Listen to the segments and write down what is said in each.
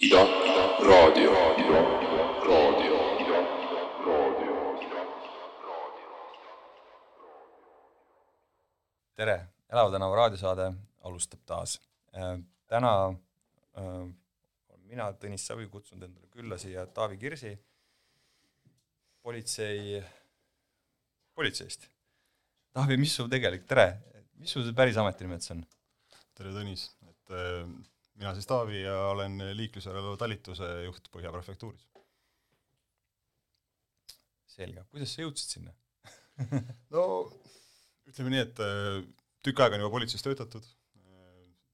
Ida, raadio, Ida, raadio, Ida, raadio. tere, Elava tänava raadiosaade alustab taas. täna äh, olen mina, Tõnis Savi, kutsunud endale külla siia Taavi Kirsi politsei, politseist. Taavi, mis su tegelik, tere, mis su päris ametinimetus on? tere, Tõnis, et äh, mina siis Taavi ja olen liiklusjärelevalve talituse juht Põhja prefektuuris. selge, kuidas sa jõudsid sinna? no ütleme nii, et äh, tükk aega on juba politseis töötatud,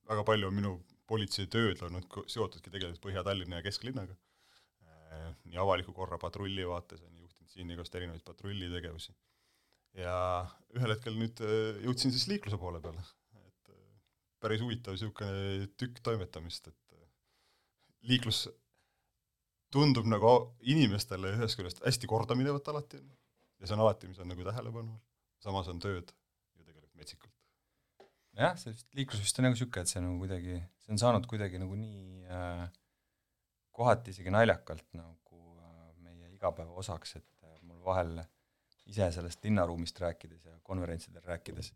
väga palju on minu politseitööd olnud seotudki tegelikult Põhja-Tallinna ja kesklinnaga, nii avaliku korra patrulli vaates on juhtinud siin igast erinevaid patrullitegevusi. ja ühel hetkel nüüd äh, jõudsin siis liikluse poole peale, äh, päris huvitav niisugune tükk toimetamist, et äh, liiklus tundub nagu inimestele ühest küljest hästi kordaminevat alati, ja see on alati, mis on nagu tähelepanu all, samas on tööd ju tegelikult metsikult. jah, see vist, liiklus vist on nagu niisugune, et see nagu kuidagi, see on saanud kuidagi nagu nii äh, kohati isegi naljakalt nagu äh, meie igapäeva osaks, et äh, mul vahel ise sellest linnaruumist rääkides ja konverentsidel rääkides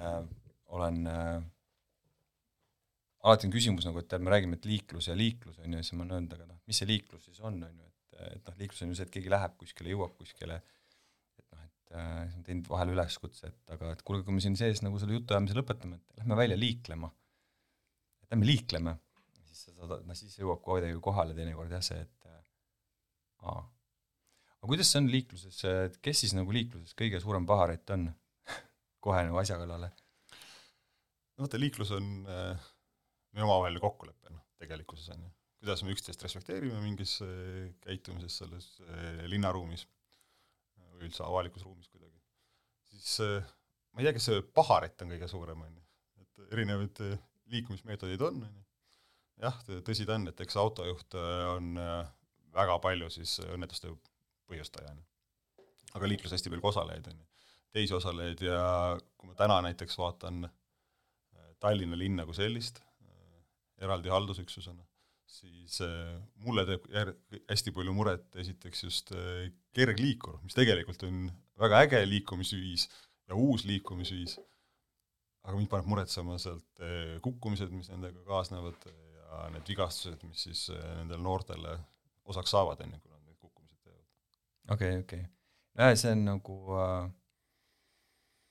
äh, olen äh, alati on küsimus nagu, et tead, me räägime, et liiklus ja liiklus on ju, siis ma olen öelnud, aga noh, mis see liiklus siis on, on ju, et, et noh, liiklus on ju see, et keegi läheb kuskile, jõuab kuskile, et noh, et äh, siis ma teen vahel üleskutse, et aga et kuulge, kui me siin sees nagu selle jutuajamise lõpetame, et lähme välja liiklema. et lähme liikleme, siis sa saad, noh siis jõuab kuidagi kohale teinekord jah, see, et äh, aa. aga kuidas see on liikluses, et kes siis nagu liikluses kõige suurem paharett on kohe nagu asja kallale? no vaata, liiklus on äh, meie omavaheline kokkulepe, noh, tegelikkuses on ju. kuidas me üksteist respekteerime mingis äh, käitumises selles äh, linnaruumis või üldse avalikus ruumis kuidagi, siis äh, ma ei tea, kas see paharett on kõige suurem, on ju. et erinevaid liikumismeetodeid on, on ju. jah, tõsi ta on, et eks autojuht on väga palju siis õnnetuste põhjustaja, on ju. aga liikluses hästi palju ka osalejaid, on ju. teisi osalejaid ja kui ma täna näiteks vaatan Tallinna linna kui sellist, eraldi haldusüksusena, siis äh, mulle teeb jär-, hästi palju muret esiteks just äh, kergliikur, mis tegelikult on väga äge liikumisviis ja uus liikumisviis, aga mind paneb muretsema sealt äh, kukkumised, mis nendega kaasnevad ja need vigastused, mis siis nendele noortele osaks saavad, enne kui nad neid kukkumised teevad. okei okay,, okei okay.. see on nagu äh,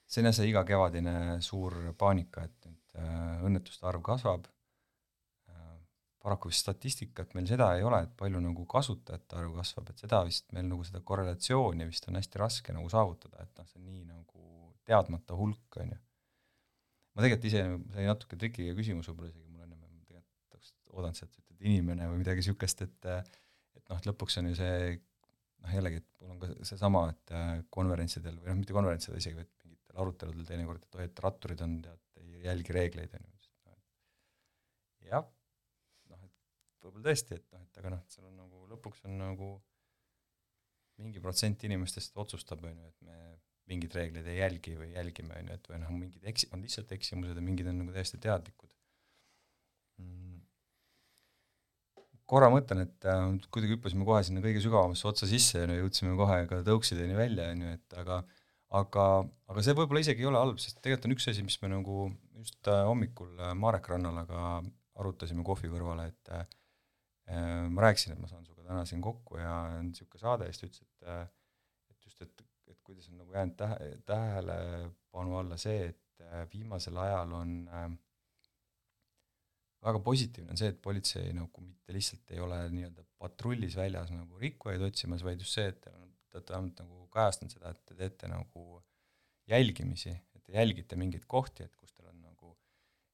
see on jah see igakevadine suur paanika, et nüüd äh, õnnetuste arv kasvab paraku vist statistikat meil seda ei ole, et palju nagu kasutajate arv kasvab, et seda vist meil nagu seda korrelatsiooni vist on hästi raske nagu saavutada, et noh, see on nii nagu teadmata hulk, on ju. ma tegelikult ise, see oli natuke trikiga küsimus võib-olla isegi mul ennem, ma tegelikult oleks oodanud sealt, et inimene või midagi niisugust, et et noh, et lõpuks on ju see noh, jällegi, et mul on ka seesama, et äh, konverentsidel või noh, mitte konverentsidel isegi, vaid mingitel aruteludel teinekord, et oi, et ratturid on, tead, ei jälgi reegleid, on ju. jah, noh, et võib-olla tõesti, et noh, et aga noh, et seal on nagu lõpuks on nagu mingi protsent inimestest otsustab, on ju, et me mingeid reegleid ei jälgi või jälgime, on ju, et või noh, mingid eksi-, on lihtsalt eksimused ja mingid on nagu täiesti teadlikud. Mm. Korra mõtlen, et äh, kuidagi hüppasime kohe sinna kõige sügavamasse otsa sisse ja no jõudsime kohe ka tõuksideni välja, on ju, et aga aga, aga see võib-olla isegi ei ole halb, sest tegelikult on üks asi, mis me nagu just äh, hommikul äh, Marek Rannalaga arutasime kohvi kõrvale, et äh, ma rääkisin, et ma saan sinuga täna siin kokku ja on niisugune saade ja siis ta ütles, et äh, et just, et, et kuidas on nagu jäänud tähe, tähelepanu alla see, et äh, viimasel ajal on äh, väga positiivne on see, et politsei nagu mitte lihtsalt ei ole nii-öelda patrullis väljas nagu rikkujaid otsimas, vaid just see, et te olete vähemalt nagu kajastanud seda, et te teete nagu jälgimisi, et te jälgite mingeid kohti, et kus teil on nagu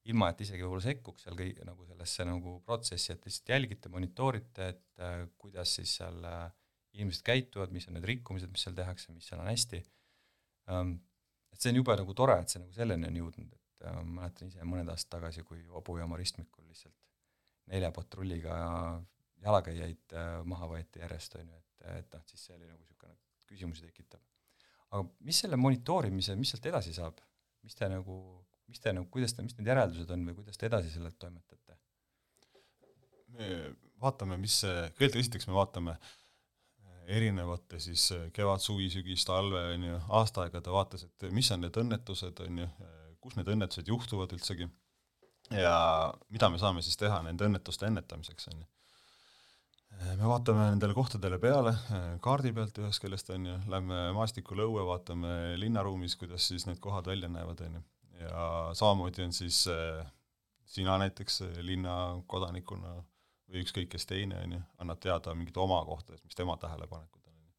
ilma, et isegi võib-olla sekkuks seal kõi-, nagu sellesse nagu protsessi, et lihtsalt jälgite, monitoorite, et äh, kuidas siis seal äh, inimesed käituvad, mis on need rikkumised, mis seal tehakse, mis seal on hästi ähm,, et see on jube nagu tore, et see nagu selleni on jõudnud, et äh, ma mäletan ise mõned aastad tagasi, kui Obujaama ristmikul lihtsalt nelja patrulliga jalakäijaid äh, maha võeti järjest, on ju, et, et noh, siis see oli nagu niisugune küsimusi tekitav. aga mis selle monitoorimise, mis sealt edasi saab, mis te nagu, mis te nagu, kuidas te, mis need järeldused on või kuidas te edasi sellelt toimetate? me vaatame, mis kõigepealt esiteks me vaatame erinevate siis kevad, suvi, sügis, talve, on ju, aastaaegade vaates, et mis on need õnnetused, on ju, kus need õnnetused juhtuvad üldsegi ja mida me saame siis teha nende õnnetuste ennetamiseks, on ju. me vaatame nendele kohtadele peale kaardi pealt ühest küljest, on ju, lähme maastikule õue, vaatame linnaruumis, kuidas siis need kohad välja näevad, on ju. Ja samamoodi on siis äh, sina näiteks linnakodanikuna või ükskõik kes teine, on ju, annad teada mingit oma kohta, mis tema tähelepanekud on, on ju.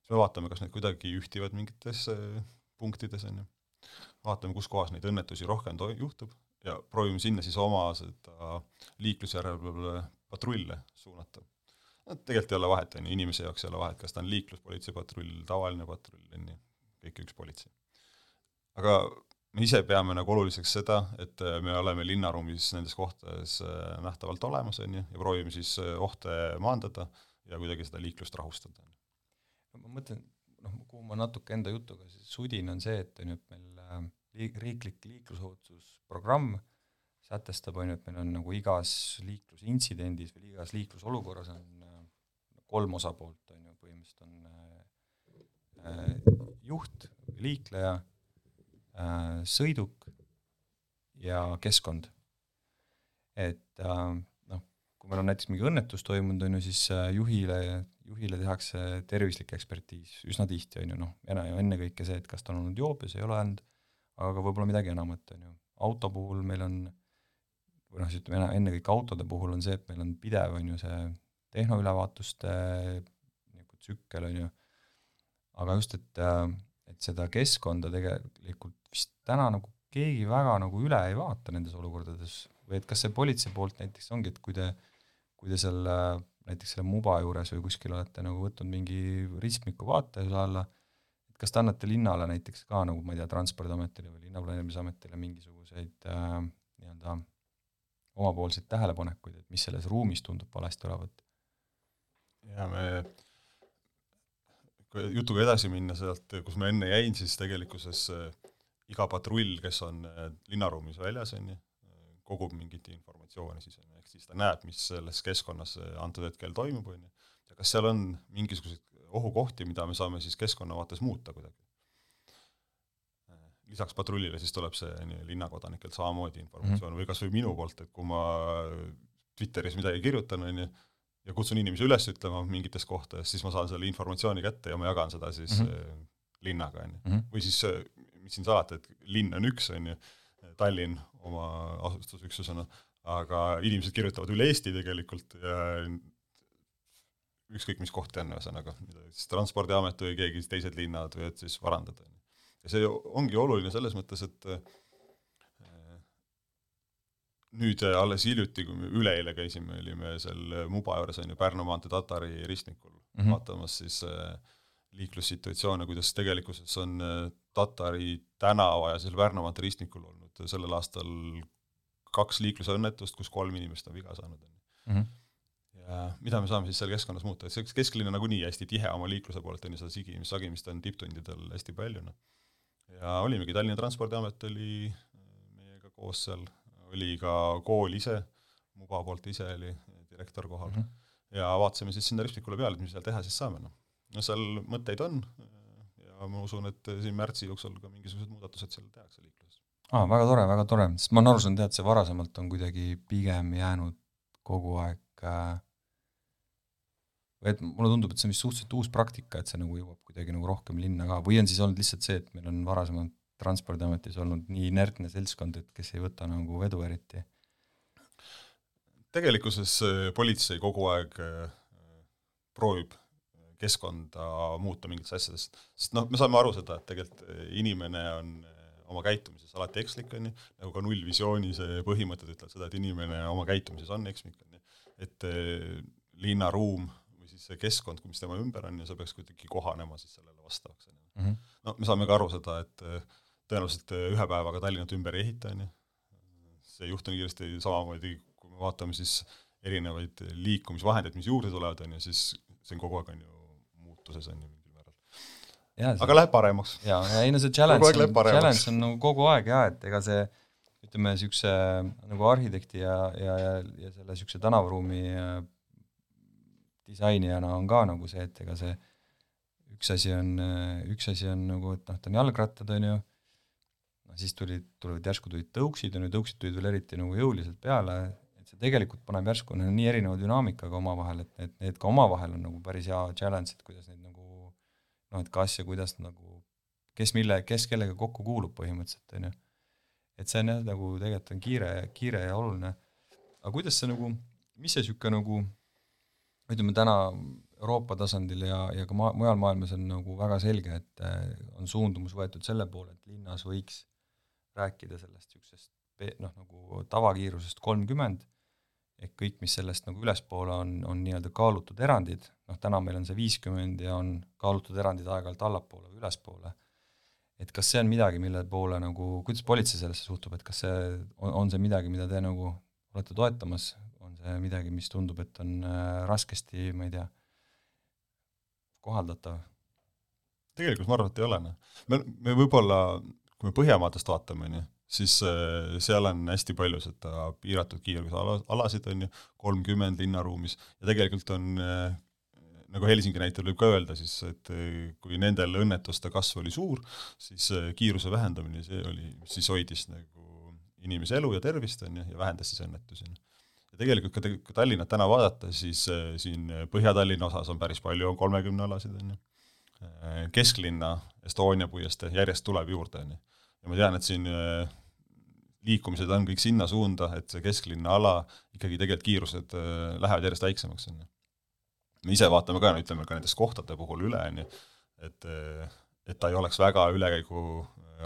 siis me vaatame, kas need kuidagi ühtivad mingites äh, punktides, on ju. vaatame, kus kohas neid õnnetusi rohkem to-, juhtub ja proovime sinna siis oma seda liiklusjärelevalve patrulle suunata. no tegelikult ei ole vahet, on ju, inimese jaoks ei ole vahet, kas ta on liikluspolitsei patrull, tavaline patrull, on ju, kõik üks politsei. aga me ise peame nagu oluliseks seda, et me oleme linnaruumis nendes kohtades äh, nähtavalt olemas, on ju, ja proovime siis äh, ohte maandada ja kuidagi seda liiklust rahustada. ma mõtlen, noh, kuhu ma natuke enda jutuga siis sudin, on see, et on ju, et meil äh, liik-, riiklik liiklusohutusprogramm sätestab, on ju, et meil on nagu igas liiklusintsidendis või igas liiklusolukorras on kolm osapoolt, on ju, põhimõtteliselt on juht, liikleja, sõiduk ja keskkond. et noh, kui meil on näiteks mingi õnnetus toimunud, on ju, siis juhile, juhile tehakse tervislik ekspertiis üsna tihti, on ju, noh, ennekõike see, et kas ta on olnud joobes, ei ole olnud, aga võib-olla midagi enamat, on ju. auto puhul meil on, või noh, siis ütleme, ennekõike autode puhul on see, et meil on pidev, on ju, see tehnoülevaatuste nagu tsükkel, on ju, aga just, et, et seda keskkonda tegelikult vist täna nagu keegi väga nagu üle ei vaata nendes olukordades või et kas see politsei poolt näiteks ongi, et kui te, kui te seal näiteks selle muba juures või kuskil olete nagu võtnud mingi ristmiku vaatluse alla, et kas te annate linnale näiteks ka nagu ma ei tea, Transpordiametile või Linnaplaneerimisametile mingisuguseid äh, nii-öelda omapoolseid tähelepanekuid, et mis selles ruumis tundub valesti olevat? ja me, jutuga edasi minna sealt, kus ma enne jäin, siis tegelikkuses äh, iga patrull, kes on äh, linnaruumis väljas, on ju, kogub mingit informatsiooni siis, on ju, ehk siis ta näeb, mis selles keskkonnas antud hetkel toimub, on ju, ja kas seal on mingisuguseid ohukohti, mida me saame siis keskkonna vaates muuta kuidagi. lisaks patrullile siis tuleb see on ju linnakodanikelt samamoodi informatsioon mm -hmm. või kas või minu poolt, et kui ma Twitteris midagi kirjutan, on ju, ja kutsun inimesi üles ütlema mingites kohtades, siis ma saan selle informatsiooni kätte ja ma jagan seda siis mm -hmm. linnaga, on ju. või siis mis siin salata, et linn on üks, on ju, Tallinn oma asustusüksusena, aga inimesed kirjutavad üle Eesti tegelikult ja ükskõik mis koht on, ühesõnaga, siis Transpordiamet või keegi teised linnad võivad siis varandada. ja see ongi oluline selles mõttes, et nüüd alles hiljuti, kui me üleeile käisime, olime seal Muba juures, on ju, Pärnu maantee Tatari ristmikul mm -hmm. vaatamas siis äh, liiklussituatsioone, kuidas tegelikkuses on äh, Tatari tänava ja seal Pärnu maantee ristmikul olnud sellel aastal kaks liiklusõnnetust, kus kolm inimest on viga saanud, ju. Mhm. ja mida me saame siis seal keskkonnas muuta, et see kesklinn on nagunii hästi tihe oma liikluse poolt, on ju, seda sigimist, sagimist on tipptundidel hästi palju, noh. ja olimegi, Tallinna Transpordiamet oli meiega koos seal, oli ka kool ise, Muba poolt ise oli direktor kohal mm, -hmm. ja vaatasime siis sinna ristmikule peale, et mis seal teha siis saame, noh no seal mõtteid on ja ma usun, et siin märtsi jooksul ka mingisugused muudatused seal tehakse liikluses. aa, väga tore, väga tore, sest ma olen aru saanud jah, et see varasemalt on kuidagi pigem jäänud kogu aeg äh, või et mulle tundub, et see on vist suhteliselt uus praktika, et see nagu jõuab kuidagi nagu rohkem linna ka, või on siis olnud lihtsalt see, et meil on varasemalt Transpordiametis olnud nii inertne seltskond, et kes ei võta nagu vedu eriti? tegelikkuses politsei kogu aeg äh, proovib keskkonda muuta mingites asjades, sest noh, me saame aru seda, et tegelikult eh, inimene on eh, oma käitumises alati ekslik, on ju, nagu ka nullvisiooni see põhimõtted ütlevad seda, et inimene oma käitumises on ekslik, on ju, et eh, linnaruum või siis see keskkond, mis tema ümber on ja see peaks kuidagi kohanema siis sellele vastavaks, on ju. Mhm. no me saame ka aru seda, et tõenäoliselt ühe päevaga Tallinnat ümber ei ehita, on ju, see ei juhtu nii kiiresti, samamoodi kui me vaatame siis erinevaid liikumisvahendeid, mis juurde tulevad, on ju, siis see on kogu aeg, on ju, muutuses, on ju, mingil määral. aga läheb paremaks. jaa, ja ei no see challenge on, challenge on nagu kogu aeg jaa, et ega see ütleme, niisuguse nagu arhitekti ja, ja, ja, ja selle niisuguse tänavaruumi äh, disainijana on ka nagu see, et ega see üks asi on, äh, üks asi on nagu, et noh, ta on jalgrattad, on ju, siis tulid, tulevad järsku tulid tõuksid, on ju, tõuksid tulid veel eriti nagu jõuliselt peale, et see tegelikult paneb järsku no, nii erineva dünaamikaga omavahel, et need, need ka omavahel on nagu päris hea challenge, et kuidas neid nagu noh, et kas ja kuidas nagu, kes mille, kes kellega kokku kuulub põhimõtteliselt, on ju. et see on jah, nagu tegelikult on kiire, kiire ja oluline. aga kuidas see nagu, mis see niisugune nagu ütleme täna Euroopa tasandil ja, ja ka ma-, mujal maailmas on nagu väga selge, et äh, on suundumus võetud selle poole, et linnas võiks rääkida sellest niisugusest noh, nagu tavakiirusest kolmkümmend, ehk kõik, mis sellest nagu ülespoole on, on nii-öelda kaalutud erandid, noh täna meil on see viiskümmend ja on kaalutud erandid aeg-ajalt allapoole või ülespoole, et kas see on midagi, mille poole nagu, kuidas politsei sellesse suhtub, et kas see on, on see midagi, mida te nagu olete toetamas, on see midagi, mis tundub, et on äh, raskesti, ma ei tea, kohaldatav? tegelikult ma arvan, et ei ole, noh. me, me võib-olla, kui me Põhjamaadest vaatame, on ju, siis äh, seal on hästi palju seda piiratud kiirgusala, alasid, on ju, kolmkümmend linnaruumis, ja tegelikult on äh, nagu Helsingi näitel võib ka öelda siis, et äh, kui nendel õnnetuste kasv oli suur, siis kiiruse vähendamine, see oli, siis hoidis nagu inimese elu ja tervist, on ju, ja vähendas siis õnnetusi. ja tegelikult ka te-, kui Tallinnat täna vaadata, siis siin Põhja-Tallinna osas on päris palju, on kolmekümne alasid, on ju. Kesklinna Estonia puiestee järjest tuleb juurde, on ju ja ma tean, et siin äh, liikumised on kõik sinna suunda, et see kesklinna ala ikkagi tegelikult kiirused äh, lähevad järjest väiksemaks, on ju. me ise vaatame ka, no ütleme ka nendes kohtade puhul üle, on ju, et äh, et ta ei oleks väga ülekäigu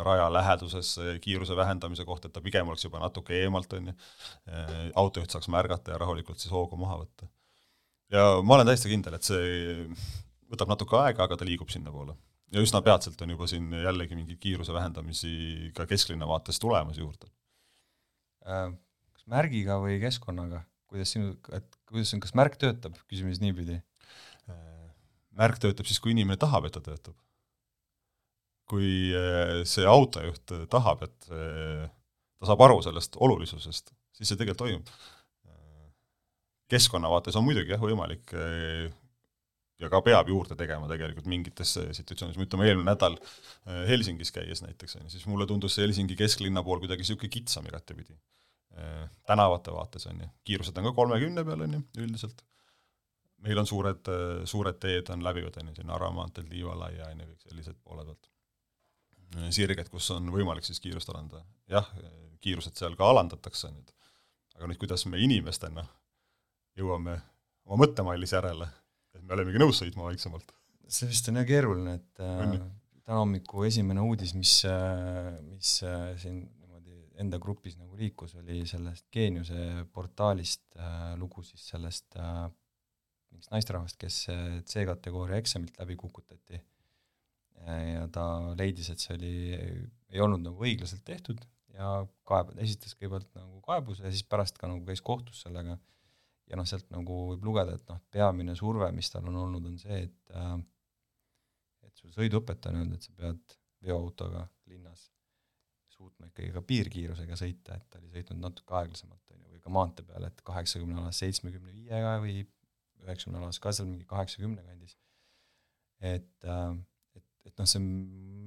raja läheduses kiiruse vähendamise koht, et ta pigem oleks juba natuke eemalt, on ju, autojuht saaks märgata ja rahulikult siis hoogu maha võtta. ja ma olen täiesti kindel, et see võtab natuke aega, aga ta liigub sinnapoole ja üsna peatselt on juba siin jällegi mingeid kiiruse vähendamisi ka kesklinna vaates tulemas juurde. Äh, kas märgiga või keskkonnaga, kuidas sinu, et kuidas on, kas märk töötab, küsime siis niipidi? Äh, märk töötab siis, kui inimene tahab, et ta töötab. kui äh, see autojuht tahab, et ta saab aru sellest olulisusest, siis see tegelikult toimub. keskkonna vaates on muidugi jah, võimalik ja ka peab juurde tegema tegelikult mingites situatsioonides, ma ütleme, eelmine nädal äh, Helsingis käies näiteks, on ju, siis mulle tundus see Helsingi kesklinna pool kuidagi niisugune kitsam igatepidi. Äh, tänavate vaates, on ju, kiirused on ka kolmekümne peal, on ju, üldiselt. meil on suured, äh, suured teed on läbivad, on ju, siin Narva maanteed, Liivalaia, on ju, kõik sellised poole pealt. sirged, kus on võimalik siis kiirust alandada. jah, kiirused seal ka alandatakse nüüd, aga nüüd, kuidas me inimestena jõuame oma mõttemallis järele et me olemegi nõus sõitma vaiksemalt. see vist on jah keeruline, et äh, täna hommiku esimene uudis, mis äh,, mis äh, siin niimoodi enda grupis nagu liikus, oli sellest Geeniuse portaalist äh, lugu siis sellest äh, mingist naisterahvast, kes äh, C-kategooria eksamilt läbi kukutati. Äh, ja ta leidis, et see oli, ei olnud nagu õiglaselt tehtud ja kaeb-, esitas kõigepealt nagu kaebuse ja siis pärast ka nagu käis kohtus sellega ja noh, sealt nagu võib lugeda, et noh, peamine surve, mis tal on olnud, on see, et äh, et sul sõiduõpetaja on öelnud, et sa pead veoautoga linnas suutma ikkagi ka piirkiirusega sõita, et ta oli sõitnud natuke aeglasemalt, on ju, või ka maantee peal, et kaheksakümne alas seitsmekümne viiega või üheksakümne alas ka seal mingi kaheksakümne kandis. et äh, et, et noh, see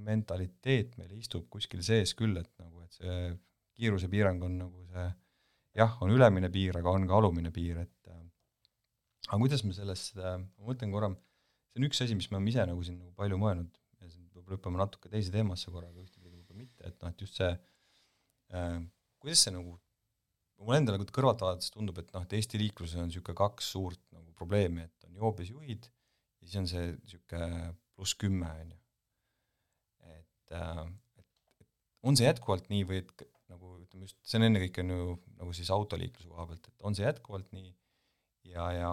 mentaliteet meil istub kuskil sees küll, et nagu, et see kiirusepiirang on nagu see jah, on ülemine piir, aga on ka alumine piir, et äh, aga kuidas me sellest ma mõtlen korra, see on üks asi, mis me oleme ise nagu siin nagu palju mõelnud ja siin võib-olla hüppame natuke teise teemasse korraga, ühtepidi võib-olla mitte, et noh, et just see äh,, kuidas see nagu, mulle endale nagu kõrvalt vaadates tundub, et noh, et Eesti liikluses on niisugune kaks suurt nagu probleemi, et on joobes juhid ja siis on see niisugune pluss kümme, on ju. et äh,, et on see jätkuvalt nii või et nagu ütleme just, see on ennekõike on ju nagu siis autoliikluse koha pealt, et on see jätkuvalt nii ja, ja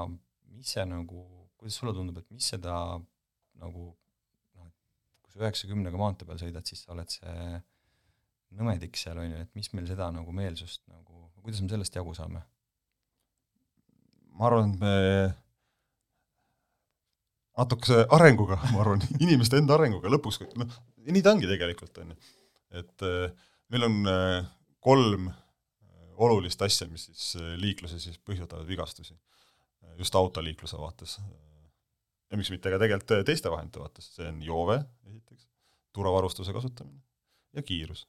mis see nagu, kuidas sulle tundub, et mis seda nagu noh, et kui sa üheksakümnega maantee peal sõidad, siis sa oled see nõmedik seal, on ju, et mis meil seda nagu meelsust nagu, kuidas me sellest jagu saame? ma arvan, et me natukese arenguga, ma arvan, inimeste enda arenguga lõpuks, noh, nii ta ongi tegelikult, on ju. et äh, meil on äh, kolm äh, olulist asja, mis siis äh, liikluses siis põhjustavad vigastusi, just autoliikluse vaates. ja miks mitte ka tegelikult teiste vahendite vaates, see on joove esiteks, turvavarustuse kasutamine ja kiirus.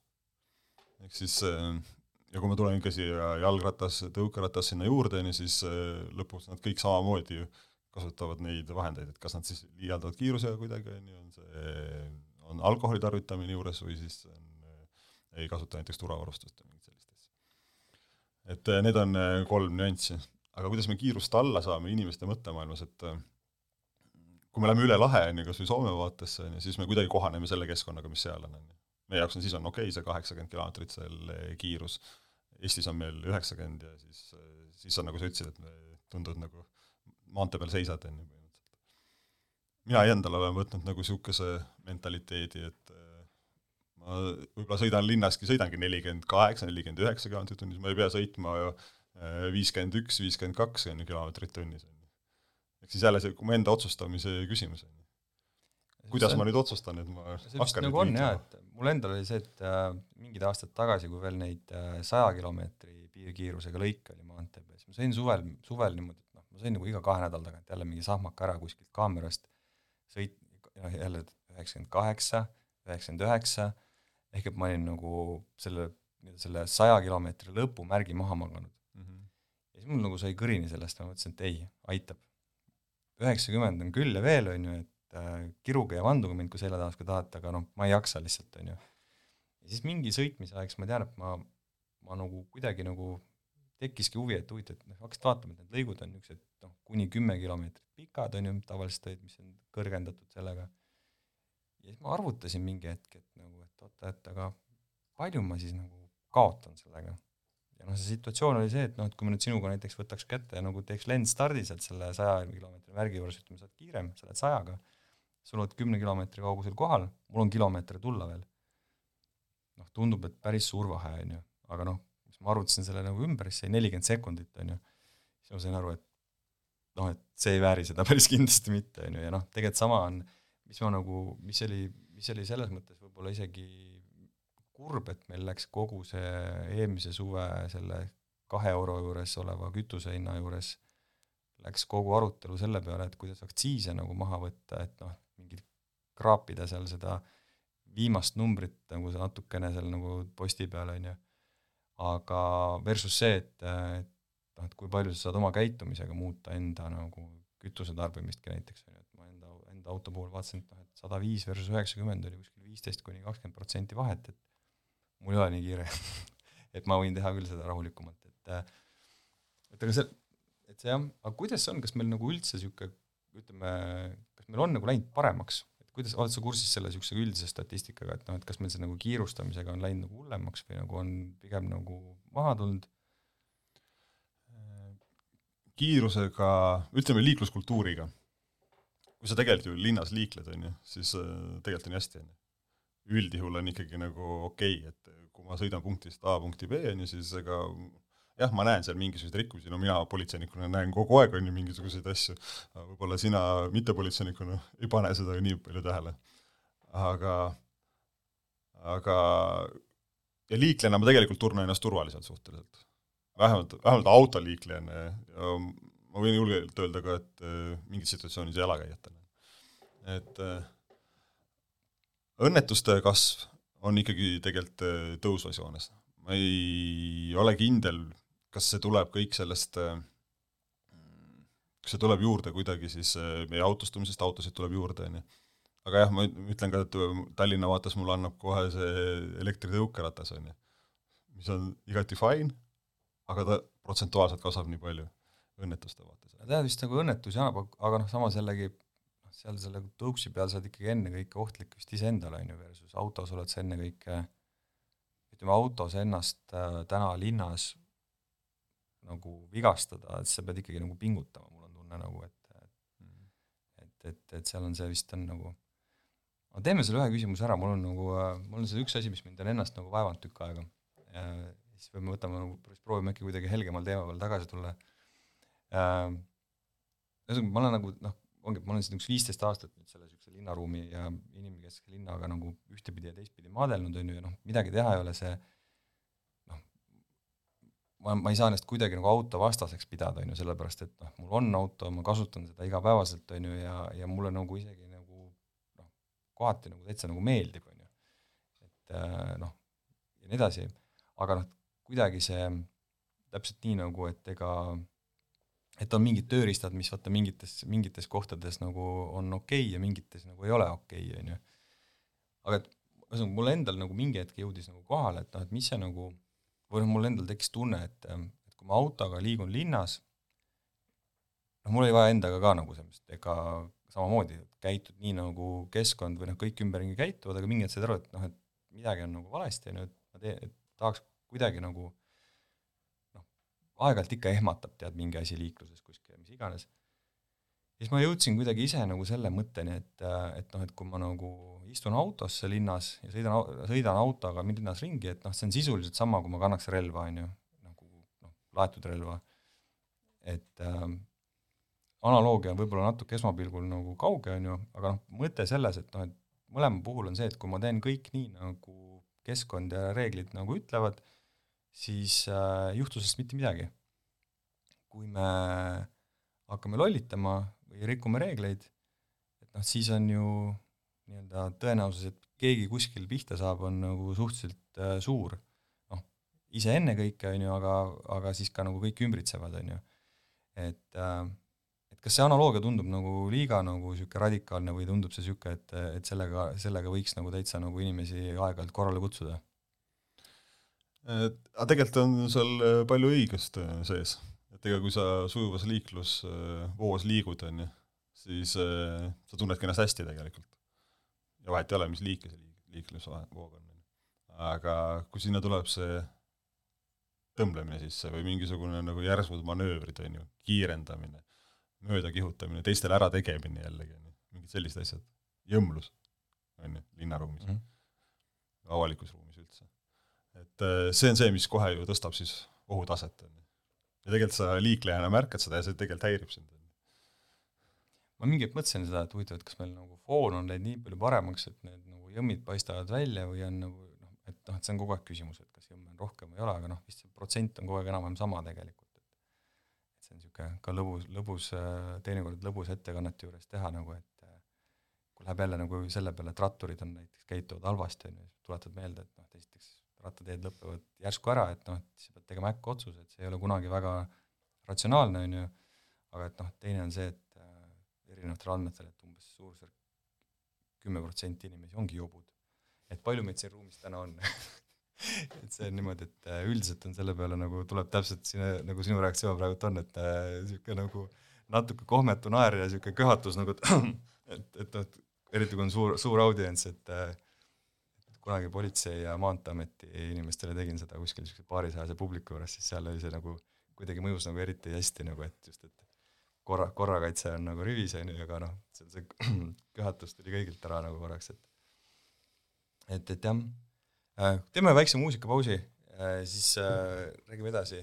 ehk siis ja kui ma tulen ka siia jalgratas, tõukeratas sinna juurde, on ju, siis lõpuks nad kõik samamoodi ju kasutavad neid vahendeid, et kas nad siis liialdavad kiirusega kuidagi, on ju, on see, on alkoholi tarvitamine juures või siis on, ei kasuta näiteks turvavarustust või mingit sellist asja. et need on kolm nüanssi. aga kuidas me kiirust alla saame inimeste mõttemaailmas, et kui me läheme üle lahe, on ju, kas või Soome vaatesse, on ju, siis me kuidagi kohaneme selle keskkonnaga, mis seal on, on ju. meie jaoks on, siis on okei okay, see kaheksakümmend kilomeetrit seal kiirus, Eestis on meil üheksakümmend ja siis, siis on nagu sa ütlesid, et me tunduvad nagu maantee peal seisad, on ju, põhimõtteliselt. mina endale olen võtnud nagu niisuguse mentaliteedi, et ma võib-olla sõidan linnaski, sõidangi nelikümmend kaheksa, nelikümmend üheksa kilomeetrit tunnis, ma ei pea sõitma ju äh, viiskümmend üks, viiskümmend kaks on ju kilomeetrit tunnis, ehk siis jälle see mu enda otsustamise küsimus, on ju. kuidas on, ma nüüd otsustan, et ma hakkan nagu on jah, et mul endal oli see, et äh, mingid aastad tagasi, kui veel neid saja äh, kilomeetri piirkiirusega lõike oli maantee peal, siis ma sõin suvel, suvel niimoodi, ma sõin nagu iga kahe nädala tagant jälle mingi sahmaka ära kuskilt kaamerast, sõit, noh jälle üheksakümmend kaheksa, üheksakümmend üheksa, ehk et ma olin nagu selle, selle saja kilomeetri lõpumärgi maha maganud mm. -hmm. ja siis mul nagu sai kõrini sellest, ma mõtlesin, et ei, aitab. üheksakümmend on küll ja veel, on ju, et äh, kiruge ja vanduge mind, kui selja taha ka tahate, aga noh, ma ei jaksa lihtsalt, on ju. ja siis mingi sõitmise ajaks ma tean, et ma, ma nagu kuidagi nagu tekkiski huvi, et huvitav, et noh, hakkasid vaatama, et need lõigud on niisugused noh, kuni kümme kilomeetrit pikad, on ju, tavaliselt olid, mis on kõrgendatud sellega. ja siis ma arvutasin mingi hetk, et nagu, et oota, et aga palju ma siis nagu kaotan sellega. ja noh, see situatsioon oli see, et noh, et kui ma nüüd sinuga näiteks võtaks kätte ja nagu teeks lendstardi sealt selle saja kilomeetri märgi juures, ütleme, sa oled kiirem, sa oled sajaga, sul oled kümne kilomeetri kaugusel kohal, mul on kilomeeter tulla veel. noh, tundub, et päris suur vahe, on ju, aga noh, ma arvutasin selle nagu ümber, siis sai nelikümmend sekundit, on ju, siis ma sain aru, et noh, et see ei vääri seda päris kindlasti mitte, on ju, ja noh, tegelikult sama on, mis ma nagu, mis oli, mis oli selles mõttes võib-olla isegi kurb, et meil läks kogu see eelmise suve selle kahe euro juures oleva kütuse hinna juures läks kogu arutelu selle peale, et kuidas aktsiise nagu maha võtta, et noh, mingid kraapida seal seda viimast numbrit nagu natukene seal nagu posti peal, on ju. Aga versus see, et, et noh, et kui palju sa saad oma käitumisega muuta enda nagu kütuse tarbimistki näiteks, on ju, et ma enda, enda auto puhul vaatasin, et noh, sada viis versus üheksakümmend oli kuskil viisteist kuni kakskümmend protsenti vahet, et mul ei ole nii kiire et ma võin teha küll seda rahulikumalt, et et aga see, et see jah, aga kuidas see on, kas meil nagu üldse niisugune ütleme, kas meil on nagu läinud paremaks kuidas, oled sa kursis selle niisuguse üldise statistikaga, et noh, et kas meil see nagu kiirustamisega on läinud nagu hullemaks või nagu on pigem nagu maha tulnud? kiirusega, ütleme liikluskultuuriga, kui sa tegelikult ju linnas liikled, on ju, siis äh, tegelikult on ju hästi, on ju. üldjuhul on ikkagi nagu okei okay,, et kui ma sõidan punktist A punkti B, on ju, siis ega jah, ma näen seal mingisuguseid rikkumisi, no mina politseinikuna näen kogu aeg, on ju, mingisuguseid asju, võib-olla sina mittepolitseinikuna ei pane seda nii palju tähele. aga, aga ja liiklejana ma tegelikult tunnen ennast turvaliselt suhteliselt. vähemalt, vähemalt autoliiklejana ja ma võin julgelt öelda ka, et äh, mingis situatsioonis jalakäijatena. et äh, õnnetuste kasv on ikkagi tegelikult äh, tõusvas joones. ma ei ole kindel, kas see tuleb kõik sellest, kas see tuleb juurde kuidagi siis meie autostumisest, autosid tuleb juurde, on ju. aga jah, ma ütlen ka, et Tallinna vaates mulle annab kohe see elektritõukeratas, on ju, mis on igati fine, aga ta protsentuaalselt kasvab nii palju õnnetuste vaates. tead, vist nagu õnnetusi annab, aga noh, samas jällegi noh, seal selle tõuksi peal sa oled ikkagi ennekõike ohtlik vist iseendale, on ju, versus autos oled sa ennekõike ütleme, autos ennast äh, täna linnas nagu vigastada, et sa pead ikkagi nagu pingutama, mul on tunne nagu, et et, et, et seal on see vist on nagu aga teeme selle ühe küsimuse ära, mul on nagu, mul on see üks asi, mis mind on ennast nagu vaevanud tükk aega. siis me võtame nagu, proovime äkki kuidagi helgemal teema peal tagasi tulla. Ühesõnaga, ma olen nagu noh, ongi, ma olen siin üks viisteist aastat nüüd selle niisuguse linnaruumi ja inimkeskse linnaga nagu ühtepidi ja teistpidi maadelnud, on ju, ja noh, midagi teha ei ole, see noh, ma, ma ei saa ennast kuidagi nagu autovastaseks pidada, on ju, sellepärast et noh, mul on auto, ma kasutan seda igapäevaselt, on ju, ja, ja mulle nagu isegi nagu noh, kohati nagu täitsa nagu meeldib, on ju. et äh, noh, ja nii edasi, aga noh, kuidagi see täpselt nii nagu, et ega et on mingid tööriistad, mis vaata mingites, mingites kohtades nagu on okei okay ja mingites nagu ei ole okei okay,, on ju. aga et ühesõnaga, mul endal nagu mingi hetk jõudis nagu kohale, et noh, et mis see nagu, või noh, mul endal tekkis tunne, et, et kui ma autoga liigun linnas, noh, mul oli vaja endaga ka nagu sellist, ega samamoodi käitud nii, nagu keskkond või noh, kõik ümberringi käituvad, aga mingi hetk said aru, et noh, et midagi on nagu valesti, on ju, et ma teen, et tahaks kuidagi nagu aeg-ajalt ikka ehmatab, tead, mingi asi liikluses kuskil, mis iganes siis ma jõudsin kuidagi ise nagu selle mõtteni, et, et noh, et kui ma nagu istun autosse linnas ja sõidan, sõidan autoga linnas ringi, et noh, see on sisuliselt sama, kui ma kannaks relva, on ju, nagu noh, laetud relva. et äh, analoogia on võib-olla natuke esmapilgul nagu kauge, on ju, aga noh, mõte selles, et noh, et mõlema puhul on see, et kui ma teen kõik nii, nagu keskkond ja reeglid nagu ütlevad, siis äh, ei juhtu sellest mitte midagi. kui me hakkame lollitama või rikume reegleid, et noh, siis on ju nii-öelda tõenäosus, et keegi kuskil pihta saab, on nagu suhteliselt äh, suur. noh, ise ennekõike, on ju, aga, aga siis ka nagu kõik ümbritsevad, on ju. et äh, et kas see analoogia tundub nagu liiga nagu niisugune radikaalne või tundub see niisugune, et, et sellega, sellega võiks nagu täitsa nagu inimesi aeg-ajalt korrale kutsuda? Aga tegelikult on seal äh, palju õigust äh, sees et ega kui sa sujuvas liiklusvoos liigud, on ju, siis äh, sa tunnedki ennast hästi tegelikult. ja vahet ei ole, mis liiki see liik-, liiklusvoog on. aga kui sinna tuleb see tõmblemine sisse või mingisugune nagu järsud manöövrid, on ju, kiirendamine, mööda kihutamine, teistele ärategemine jällegi, on ju, mingid sellised asjad, jõmlus, on ju, linnaruumis mm, -hmm. avalikus ruumis üldse. Et äh, see on see, mis kohe ju tõstab siis ohutaset, ja tegelikult sa liiklejana märkad seda ja see tegelikult häirib sind. ma mingi hetk mõtlesin seda, et huvitav, et kas meil nagu foon on läinud nii palju paremaks, et need nagu jõmmid paistavad välja või on nagu noh, et noh, et see on kogu aeg küsimus, et kas jõmme on rohkem või ei ole, aga noh, vist see protsent on kogu aeg enam-vähem sama tegelikult, et see on niisugune ka lõbus, lõbus, teinekord lõbus ettekannete juures teha nagu, et kui läheb jälle nagu selle peale, et ratturid on näiteks, käituvad halvasti, on ju, siis tuletad meelde, et noh, esiteks rattateed lõpevad järsku ära, et noh, et sa pead tegema äkkotsuse, et see ei ole kunagi väga ratsionaalne, on ju, aga et noh, teine on see, et äh, erinevatel andmetel, et umbes suurusjärk kümme protsenti inimesi ongi jobud. et palju meid siin ruumis täna on et see on niimoodi, et äh, üldiselt on selle peale nagu tuleb täpselt sinu, nagu sinu reaktsioon praegult on, et äh, nagu natuke kohmetu naer ja niisugune köhatus nagu, et et, noh, eriti kui on suur, suur audients, et äh, kunagi Politsei- ja Maanteeameti inimestele tegin seda kuskil niisuguse paarisajase publiku juures, siis seal oli see nagu kuidagi mõjus nagu eriti hästi nagu, et just, et korra, korrakaitse on nagu rivis, on ju, aga noh, seal see köhatus tuli kõigilt ära nagu korraks, et et, et jah, teeme väikse muusikapausi, siis äh, räägime edasi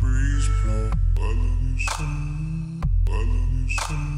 breeze blow. I love you so. I love you so.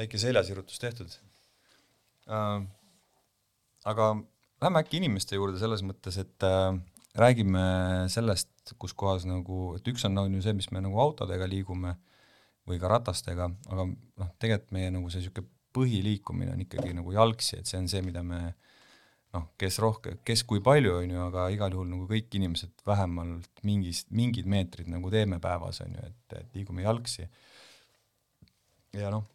väike seljasirutus tehtud äh,. aga lähme äkki inimeste juurde selles mõttes, et äh, räägime sellest, kus kohas nagu, et üks on, on ju see, mis me nagu autodega liigume või ka ratastega, aga noh, tegelikult meie nagu see niisugune põhiliikumine on ikkagi nagu jalgsi, et see on see, mida me noh, kes rohkem, kes kui palju, on ju, aga igal juhul nagu kõik inimesed vähemalt mingis, mingid meetrid nagu teeme päevas, on ju, et, et liigume jalgsi. ja noh,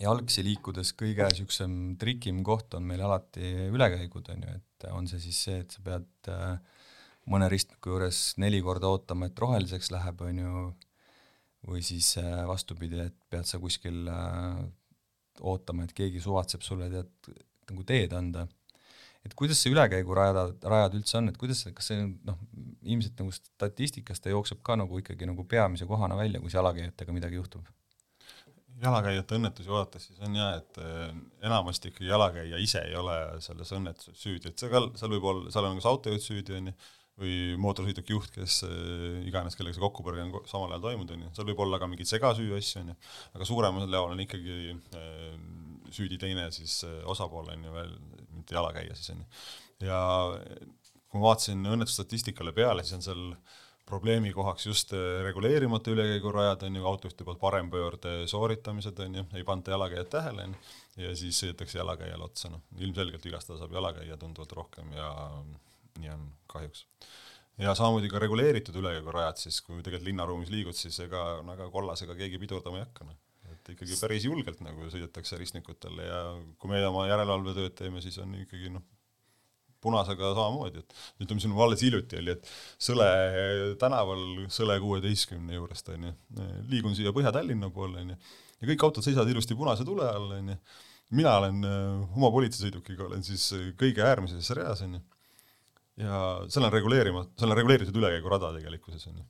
jalgsi liikudes kõige niisugusem trikim koht on meil alati ülekäigud, on ju, et on see siis see, et sa pead äh, mõne ristmiku juures neli korda ootama, et roheliseks läheb, on ju, või siis äh, vastupidi, et pead sa kuskil äh, ootama, et keegi suvatseb sulle tead nagu teed anda. et kuidas see ülekäigurajad, rajad üldse on, et kuidas kas see noh, ilmselt nagu statistikast ta jookseb ka nagu ikkagi nagu peamise kohana välja, kus jalakäijatega midagi juhtub? Jalakäijate õnnetusi vaadates siis on jah, et eh, enamasti ikkagi jalakäija ise ei ole selles õnnetuses süüdi, et ka, seal võib olla, seal on kas autojuht süüdi, on ju, või mootorsõiduki juht, kes äh, iganes, kellega see kokkupõrge on samal ajal toimunud, on ju, seal võib olla ka mingeid segasüü asju, on ju, aga suuremal jaol on ikkagi äh, süüdi teine siis äh, osapool, on ju, veel mitte jalakäija siis, on ju. ja kui ma vaatasin õnnetusstatistikale peale, siis on seal probleemi kohaks just reguleerimata ülekäigurajad, on ju, autojuhti poolt parempöörde sooritamised, on ju, ei panda jalakäijat tähele, on ju, ja siis sõidetakse jalakäijale otsa, noh, ilmselgelt vigastada saab jalakäija tunduvalt rohkem ja nii on kahjuks. ja samamoodi ka reguleeritud ülekäigurajad siis, kui tegelikult linnaruumis liigud, siis ega väga kollasega keegi pidurdama ei hakka, noh. et ikkagi päris julgelt nagu sõidetakse ristnikutele ja kui meie oma järelevalvetööd teeme, siis on ikkagi noh, punasega samamoodi, et ütleme, siin alles hiljuti oli, et Sõle tänaval Sõle kuueteistkümne juurest onju, liigun siia Põhja-Tallinna poole onju ja kõik autod seisavad ilusti punase tule all onju. mina olen oma politseisõidukiga olen siis kõige äärmises reas onju ja seal on reguleerima, seal on reguleeritud ülekäigurada tegelikkuses on ju.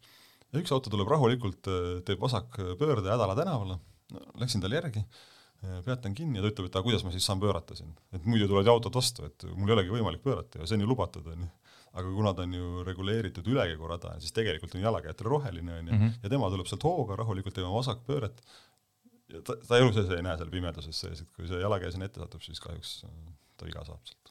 ja üks auto tuleb rahulikult, äh, teeb vasakpöörde Hädala tänavale, läksin talle järgi, peatan kinni ja ta ütleb, et aga kuidas ma siis saan pöörata siin, et muidu tulevad ju autod vastu, et mul ei olegi võimalik pöörata ja see on ju lubatud, on ju. aga kuna ta on ju reguleeritud ülekäigurada, siis tegelikult on jalakäijatel roheline, on ju, mhm. ja tema tuleb sealt hooga rahulikult tegema vasakpööret ja ta, ta elu sees ei näe seal pimeduses sees, et kui see jalakäija sinna ette satub, siis kahjuks äh, ta viga saab sealt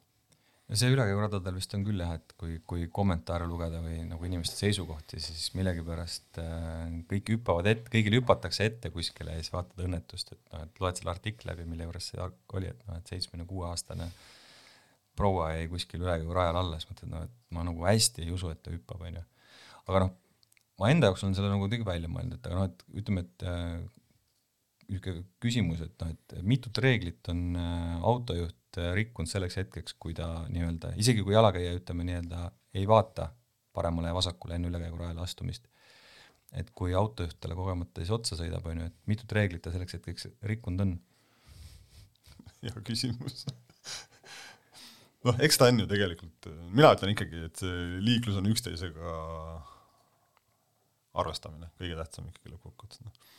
see ülekäiguradadel vist on küll jah, et kui, kui kommentaare lugeda või nagu inimeste seisukohti, siis millegipärast äh, kõik hüppavad ette, kõigil hüpatakse ette kuskile ja siis vaatad õnnetust, et noh, et loed selle artikli läbi, mille juures see oli, et noh, et seitsmekümne kuue aastane proua jäi kuskil ülekäigurajal alla, siis mõtled, no et ma nagu hästi ei usu, et ta hüppab, onju. aga noh, ma enda jaoks olen selle nagu kuidagi välja mõelnud, et aga noh, et ütleme, et äh, niisugune küsimus, et noh, et mitut reeglit on äh, autojuht rikkunud selleks hetkeks, kui ta nii-öelda, isegi kui jalakäija, ütleme nii-öelda, ei vaata paremale ja vasakule enne ülekäigurajale astumist, et kui autojuht talle kogemata siis otsa sõidab, on ju, et mitut reeglit ta selleks hetkeks rikkunud on? hea küsimus noh, eks ta on ju tegelikult, mina ütlen ikkagi, et liiklus on üksteisega arvestamine, kõige tähtsam ikkagi lõppkokkuvõttes, noh.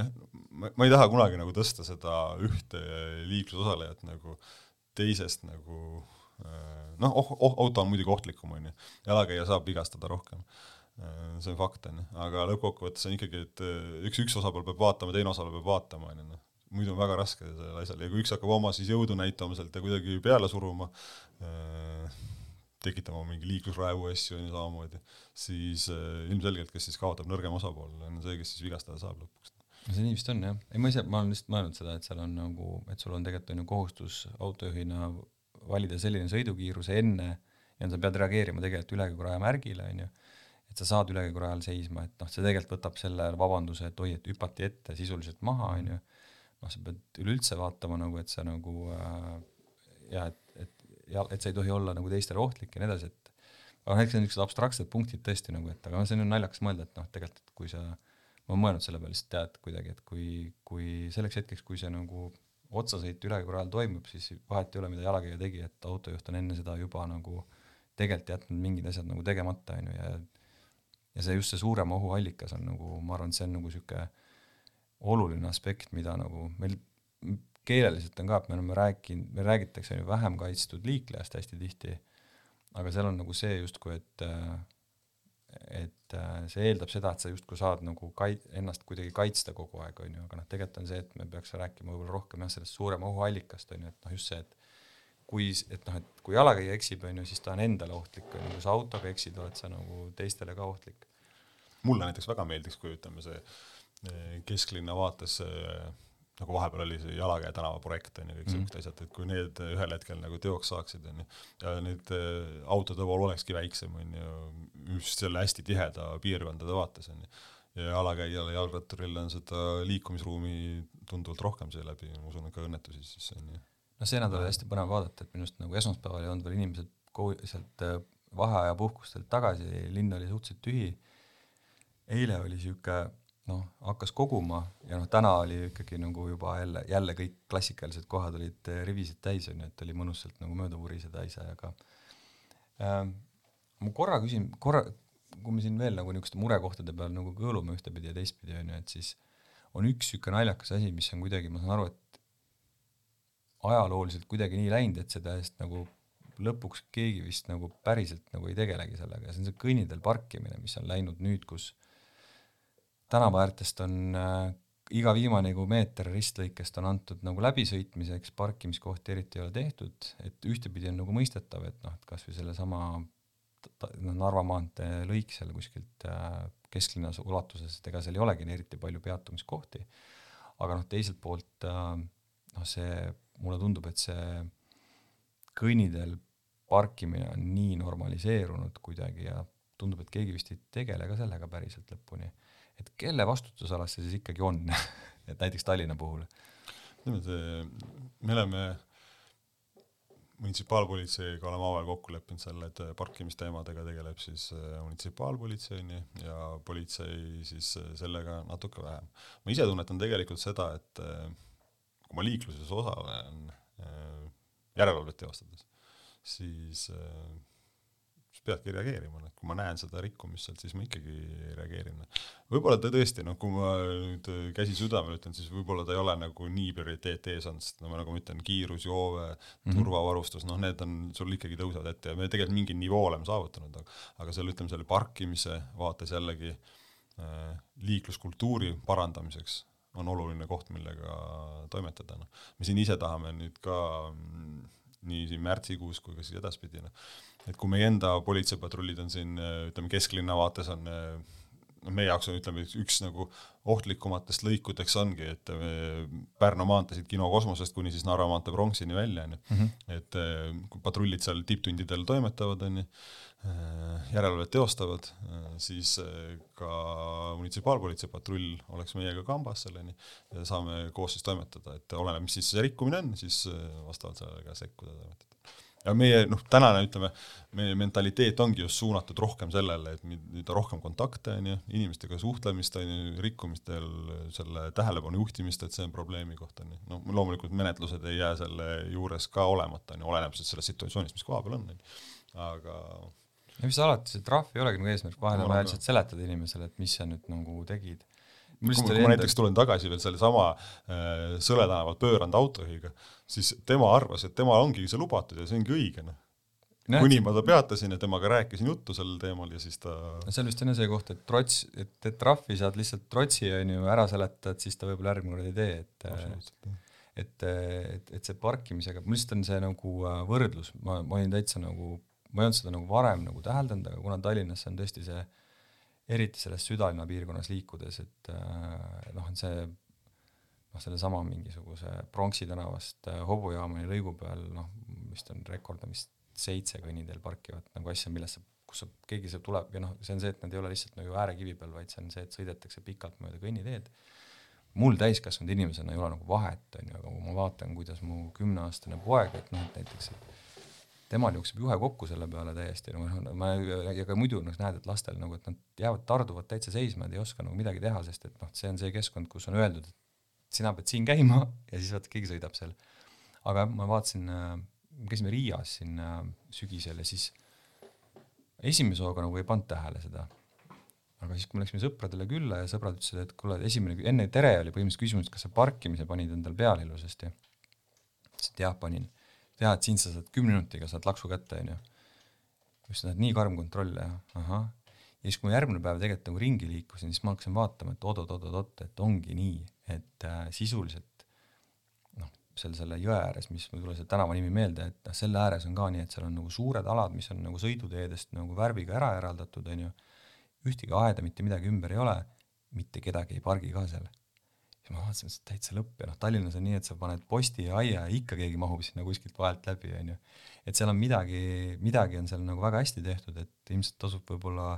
jah, ma, ma ei taha kunagi nagu tõsta seda ühte liiklusosalejat nagu äh, teisest nagu äh, noh, oh, oh, auto on muidugi ohtlikum, on ju, jalakäija saab vigastada rohkem. Äh, see on fakt, on ju, aga lõppkokkuvõttes on ikkagi, et äh, üks, üks osapool peab vaatama, teine osapool peab vaatama, on ju, noh. muidu on väga raske sellel asjal ja kui üks hakkab oma siis jõudu näitama sealt ja kuidagi peale suruma, tekitama mingi liiklusraevu asju on ju samamoodi, siis ilmselgelt, kes siis kaotab, nõrgem osapool on see, kes siis vigastada saab lõpuks see nii vist on jah, ei ma ise, ma olen lihtsalt mõelnud seda, et seal on nagu, et sul on tegelikult on ju kohustus autojuhina valida selline sõidukiirus enne ja sa pead reageerima tegelikult ülekäiguraja märgile, on ju, et sa saad ülekäigurajal seisma, et noh, see tegelikult võtab selle vabanduse, et oi, et hüpati ette sisuliselt maha, on ju, noh, sa pead üleüldse vaatama nagu, et sa nagu äh, ja et, et ja et sa ei tohi olla nagu teistele ohtlik ja nii edasi, et aga eks see on niisugused abstraktsed punktid tõesti nagu, et aga see on ju naljakas mõelda, et noh, tegelikult, kui sa ma olen mõelnud selle peale lihtsalt tead kuidagi, et kui, kui selleks hetkeks, kui see nagu otsasõit ülekäigura ajal toimub, siis vahet ei ole, mida jalakäija tegi, et autojuht on enne seda juba nagu tegelikult jätnud mingid asjad nagu tegemata, on ju, ja ja see just see suurem ohuallikas on nagu, ma arvan, et see on nagu niisugune oluline aspekt, mida nagu meil keeleliselt on ka, et me oleme rääkinud, meil räägitakse vähem kaitstud liiklejast hästi tihti, aga seal on nagu see justkui, et et äh, see eeldab seda, et sa justkui saad nagu kait-, ennast kuidagi kaitsta kogu aeg, on ju, aga noh, tegelikult on see, et me peaks rääkima võib-olla rohkem jah, sellest suurema ohuallikast, on ju, et noh, just see, et kui, et noh, et kui jalakäija eksib, on ju, siis ta on endale ohtlik, on ju, kui sa autoga eksid, oled sa nagu teistele ka ohtlik. mulle näiteks väga meeldiks, kui ütleme, see eh, kesklinna vaates äh, nagu vahepeal oli see Jalakäe tänava projekt on ju, kõik niisugused mm -hmm. asjad, et kui need ühel hetkel nagu teoks saaksid, on ju, ja need äh, autode vool olekski väiksem, on ju, just selle hästi tiheda piirkondade vaates, on ju, ja jalakäijal ja jalgratturil on seda liikumisruumi tunduvalt rohkem seeläbi, ma usun, et ka õnnetusi siis, on ju. noh, see nädal oli hästi põnev vaadata, et minu arust nagu esmaspäeval ei olnud veel inimesed kooli, sealt äh, vaheaja puhkustelt tagasi, linn oli suhteliselt tühi, eile oli niisugune noh, hakkas koguma ja noh, täna oli ikkagi nagu juba jälle, jälle kõik klassikalised kohad olid eh, rivisid täis, on ju, et oli mõnus sealt nagu mööda vuriseda ise, aga ähm, ma korra küsin, korra, kui me siin veel nagu niisuguste murekohtade peal nagu kõõlume ühtepidi ja teistpidi, on ju, et siis on üks niisugune naljakas asi, mis on kuidagi, ma saan aru, et ajalooliselt kuidagi nii läinud, et seda eest nagu lõpuks keegi vist nagu päriselt nagu ei tegelegi sellega ja see on see kõnniteel parkimine, mis on läinud nüüd, kus tänava äärtest on äh, iga viimane nagu meeter ristlõikest on antud nagu läbisõitmiseks, parkimiskohti eriti ei ole tehtud, et ühtepidi on nagu mõistetav, et noh, et kas või sellesama noh, Narva maantee lõik seal kuskilt äh, kesklinnas ulatuses, et ega seal ei olegi eriti palju peatumiskohti, aga noh, teiselt poolt äh, noh, see, mulle tundub, et see kõnniteel parkimine on nii normaliseerunud kuidagi ja tundub, et keegi vist ei tegele ka sellega päriselt lõpuni et kelle vastutusalas see siis ikkagi on et näiteks Tallinna puhul? me oleme munitsipaalpolitseiga oleme omavahel kokku leppinud selle, et parkimisteemadega tegeleb siis äh, munitsipaalpolitsei onju ja politsei siis äh, sellega natuke vähem. ma ise tunnetan tegelikult seda, et äh, kui ma liikluses osalen järelevalvet teostades, siis peadki reageerima, noh, kui ma näen seda rikkumist sealt, siis ma ikkagi reageerin. võib-olla ta tõesti, noh, kui ma nüüd käsi südamel ütlen, siis võib-olla ta ei ole nagu nii prioriteet ees olnud, sest no nagu ma ütlen, kiirus, joove mm, -hmm. turvavarustus, noh, need on, sul ikkagi tõusevad ette ja me tegelikult mingi nivoo oleme saavutanud, aga aga seal ütleme, selle parkimise vaates jällegi äh, liikluskultuuri parandamiseks on oluline koht, millega toimetada, noh. me siin ise tahame nüüd ka mm, nii siin märtsikuus kui ka siis edaspidi, noh, et kui meie enda politseipatrullid on siin ütleme, kesklinna vaates on noh, meie jaoks on ütleme, üks nagu ohtlikumatest lõikudeks ongi, et Pärnu maanteesid Kino kosmosest kuni siis Narva maantee pronksini välja, on ju. Mhm. et kui patrullid seal tipptundidel toimetavad, on ju, järelevalvet teostavad, siis ka munitsipaalpolitsei patrull oleks meiega kambas ju, ja saame koos siis toimetada, et oleneb, mis siis see rikkumine on, siis vastavalt sellele ka sekkuda toimetada ja meie noh, tänane ütleme, meie mentaliteet ongi just suunatud rohkem sellele, et mida rohkem kontakte on ju, inimestega suhtlemist on ju, rikkumistel selle tähelepanu juhtimist, et see on probleemi koht on ju, noh loomulikult menetlused ei jää selle juures ka olemata on ju, oleneb siis sellest situatsioonist, mis koha peal on, on ju, aga ja mis alati, see trahv ei olegi nagu eesmärk, vahel on vaja lihtsalt seletada inimesele, et mis sa nüüd nagu tegid kui, kui ma näiteks tulen tagasi veel sellesama äh, Sõle tänaval pööranud autojuhiga, siis tema arvas, et temal ongi see lubatud ja see ongi õige, noh. kuni ma ta peatasin ja temaga rääkisin juttu sellel teemal ja siis ta no seal vist on jah see koht, et trots, et, et trahvi saad lihtsalt trotsi, on ju, ära seletad, siis ta võib-olla järgmine kord ei tee, et et, et, et see parkimisega, mul lihtsalt on see nagu äh, võrdlus, ma, ma olin täitsa nagu, ma ei olnud seda nagu varem nagu täheldanud, aga kuna Tallinnas on tõesti see äh, eriti selles südalinna piirkonnas liikudes, et äh, noh, on see noh, sellesama mingisuguse Pronksi tänavast äh, hobujaamani lõigu peal noh, vist on rekord on vist seitse kõnniteel parkivat nagu asja, millesse, kus sa, keegi see tuleb ja noh, see on see, et nad ei ole lihtsalt nagu äärekivi peal, vaid see on see, et sõidetakse pikalt mööda kõnniteed. mul täiskasvanud inimesena ei ole nagu vahet, on ju, aga kui ma vaatan, kuidas mu kümneaastane poeg, et noh, et näiteks et temal jookseb juhe kokku selle peale täiesti, no ma ja ka muidu noh, näed, et lastel nagu, et nad jäävad, tarduvad täitsa seisma, nad ei oska nagu midagi teha, sest et noh, see on see keskkond, kus on öeldud, et sina pead siin käima ja siis vaata, keegi sõidab seal. aga ma vaatasin äh,, käisime Riias siin äh, sügisel ja siis esimese hooga nagu ei pannud tähele seda. aga siis, kui me läksime sõpradele külla ja sõbrad ütlesid, et kuule, esimene, enne tere oli põhimõtteliselt küsimus, et kas sa parkimise panid endal peale ilusasti. ütlesin, et jah, panin teha, et siin sa saad kümne minutiga saad laksu kätte, onju. just näed, nii karm kontroll ja ahah. ja siis, kui ma järgmine päev tegelikult nagu ringi liikusin, siis ma hakkasin vaatama, et oot-oot-oot-oot, et ongi nii, et äh, sisuliselt noh, seal selle jõe ääres, mis mul ei tule see tänava nimi meelde, et noh, selle ääres on ka nii, et seal on nagu suured alad, mis on nagu sõiduteedest nagu värviga ära eraldatud, on ju, ühtegi aeda, mitte midagi ümber ei ole, mitte kedagi ei pargi ka seal ja ma vaatasin, et täitsa lõpp ja noh, Tallinnas on nii, et sa paned posti ja aia ja ikka keegi mahub sinna kuskilt vahelt läbi, on ju. et seal on midagi, midagi on seal nagu väga hästi tehtud, et ilmselt tasub võib-olla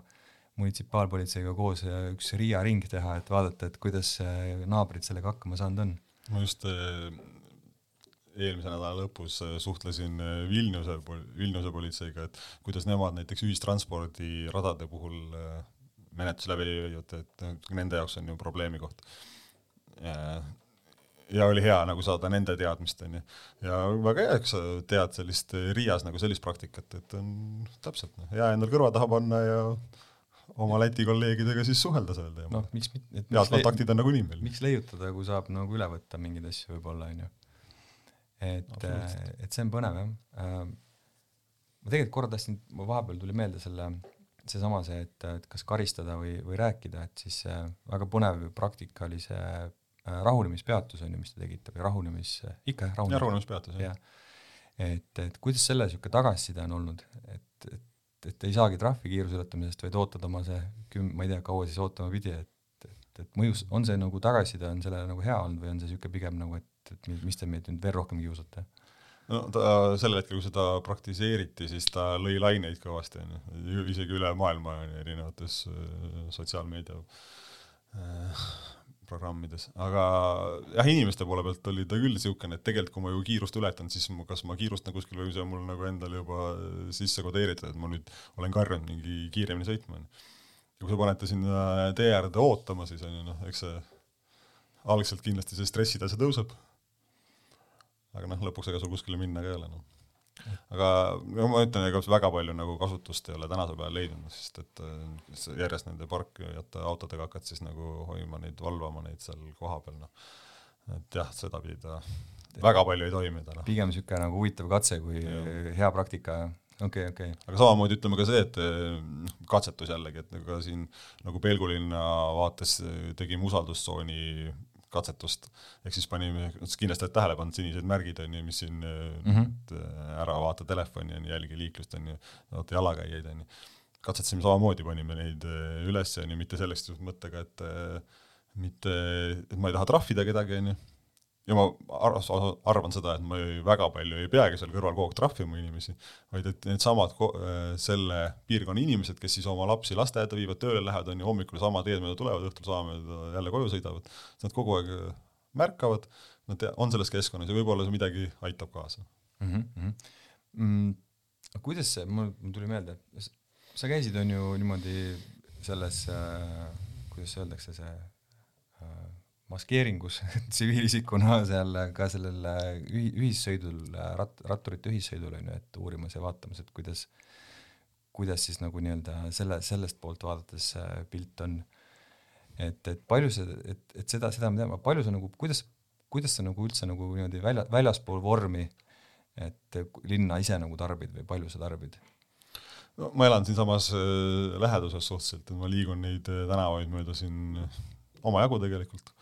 munitsipaalpolitseiga koos üks Riia ring teha, et vaadata, et kuidas naabrid sellega hakkama saanud on. ma just eh, eelmise nädala lõpus eh, suhtlesin Vilniuse, Vilniuse politseiga, et kuidas nemad näiteks ühistranspordiradade puhul menetlus läbi viivad, et nende jaoks on ju probleemi koht ja oli hea nagu saada nende teadmist, on ju. ja väga hea, eks sa tead sellist Riias nagu sellist praktikat, et on täpselt noh, hea endal kõrva taha panna ja oma Läti kolleegidega siis suhelda sellel teemal. noh, miks mitte head kontaktid on nagunii meil. miks leiutada, kui saab nagu üle võtta mingeid asju võib-olla, on ju. et, et see on põnev jah. Äh, ma tegelikult korra tahtsin, mul vahepeal tuli meelde selle seesama see, et, et kas karistada või, või rääkida, et siis äh, väga põnev praktika oli see Äh, rahunemispeatus on ju, mis te tegite või rahunemis, ikka jah, rahunemis, rahunemispeatus, jah. Ja.. et, et kuidas selle niisugune tagasiside on olnud, et, et, et ei saagi trahvi kiiruse ületamisest, vaid ootad oma see küm-, ma ei tea, kaua siis ootama pidi, et, et, et mõjus, on see nagu tagasiside, on sellele nagu hea olnud või on see niisugune pigem nagu, et, et mis te meid nüüd veel rohkem kiusate? no ta sel hetkel, kui seda praktiseeriti, siis ta lõi laineid kõvasti, on ju, isegi üle maailma erinevates äh, sotsiaalmeedia äh, programmides, aga jah, inimeste poole pealt oli ta küll niisugune, et tegelikult kui ma ju kiirust ületan, siis ma, kas ma kiirustan kuskil või see on mul nagu endal juba sisse kodeeritud, et ma nüüd olen ka harjunud mingi kiiremini sõitma, on ju. ja kui sa paned ta sinna tee äärde ootama, siis on ju noh, eks see algselt kindlasti see stressitase tõuseb, aga noh, lõpuks ega sul kuskile minna ka ei ole, noh aga no ma ütlen, ega väga palju nagu kasutust ei ole tänasel päeval leidnud, sest et äh, järjest nende parkijate autodega hakkad siis nagu hoidma neid, valvama neid seal kohapeal, noh. et jah, sedapidi ta väga palju ei toimida, noh. pigem niisugune nagu huvitav katse kui ja. hea praktika, okei okay,, okei okay.. aga samamoodi ütleme ka see, et noh, katsetus jällegi, et ka siin nagu Pelgulinna vaates tegime usaldustsooni katsetust, ehk siis panime, kindlasti oled tähele pannud, sinised märgid on ju, mis siin mm -hmm. ära vaata telefoni on ju, jälgi liiklust on ju, vaata jalakäijaid on ju. katsetasime samamoodi, panime neid äh, üles on ju, mitte selleks mõttega, et äh, mitte, et ma ei taha trahvida kedagi on ju ja ma arvan seda, et ma ei, väga palju ei peagi seal kõrval kogu aeg trahvima inimesi, vaid et needsamad selle piirkonna inimesed, kes siis oma lapsi lasteaeda viivad, tööle lähevad, on ju, hommikul sama teed mööda tulevad, õhtul sama mööda jälle koju sõidavad, nad kogu aeg äh, märkavad, nad on selles keskkonnas ja võib-olla see midagi aitab kaasa mm. -hmm. Mm, kuidas see, mul, tuli meelde, sa käisid, on ju, niimoodi selles äh,, kuidas öeldakse, see maskeeringus tsiviilisikuna seal ka sellel ühi-, ühissõidul, rat-, ratturite ühissõidul on ju, et uurimas ja vaatamas, et kuidas, kuidas siis nagu nii-öelda selle, sellest poolt vaadates pilt on. et, et palju see, et, et seda, seda me teame, palju see nagu, kuidas, kuidas sa nagu üldse nagu niimoodi välja, väljaspool vormi, et linna ise nagu tarbid või palju sa tarbid? no ma elan siinsamas äh, läheduses suhteliselt, et ma liigun neid äh, tänavaid mööda siin omajagu tegelikult.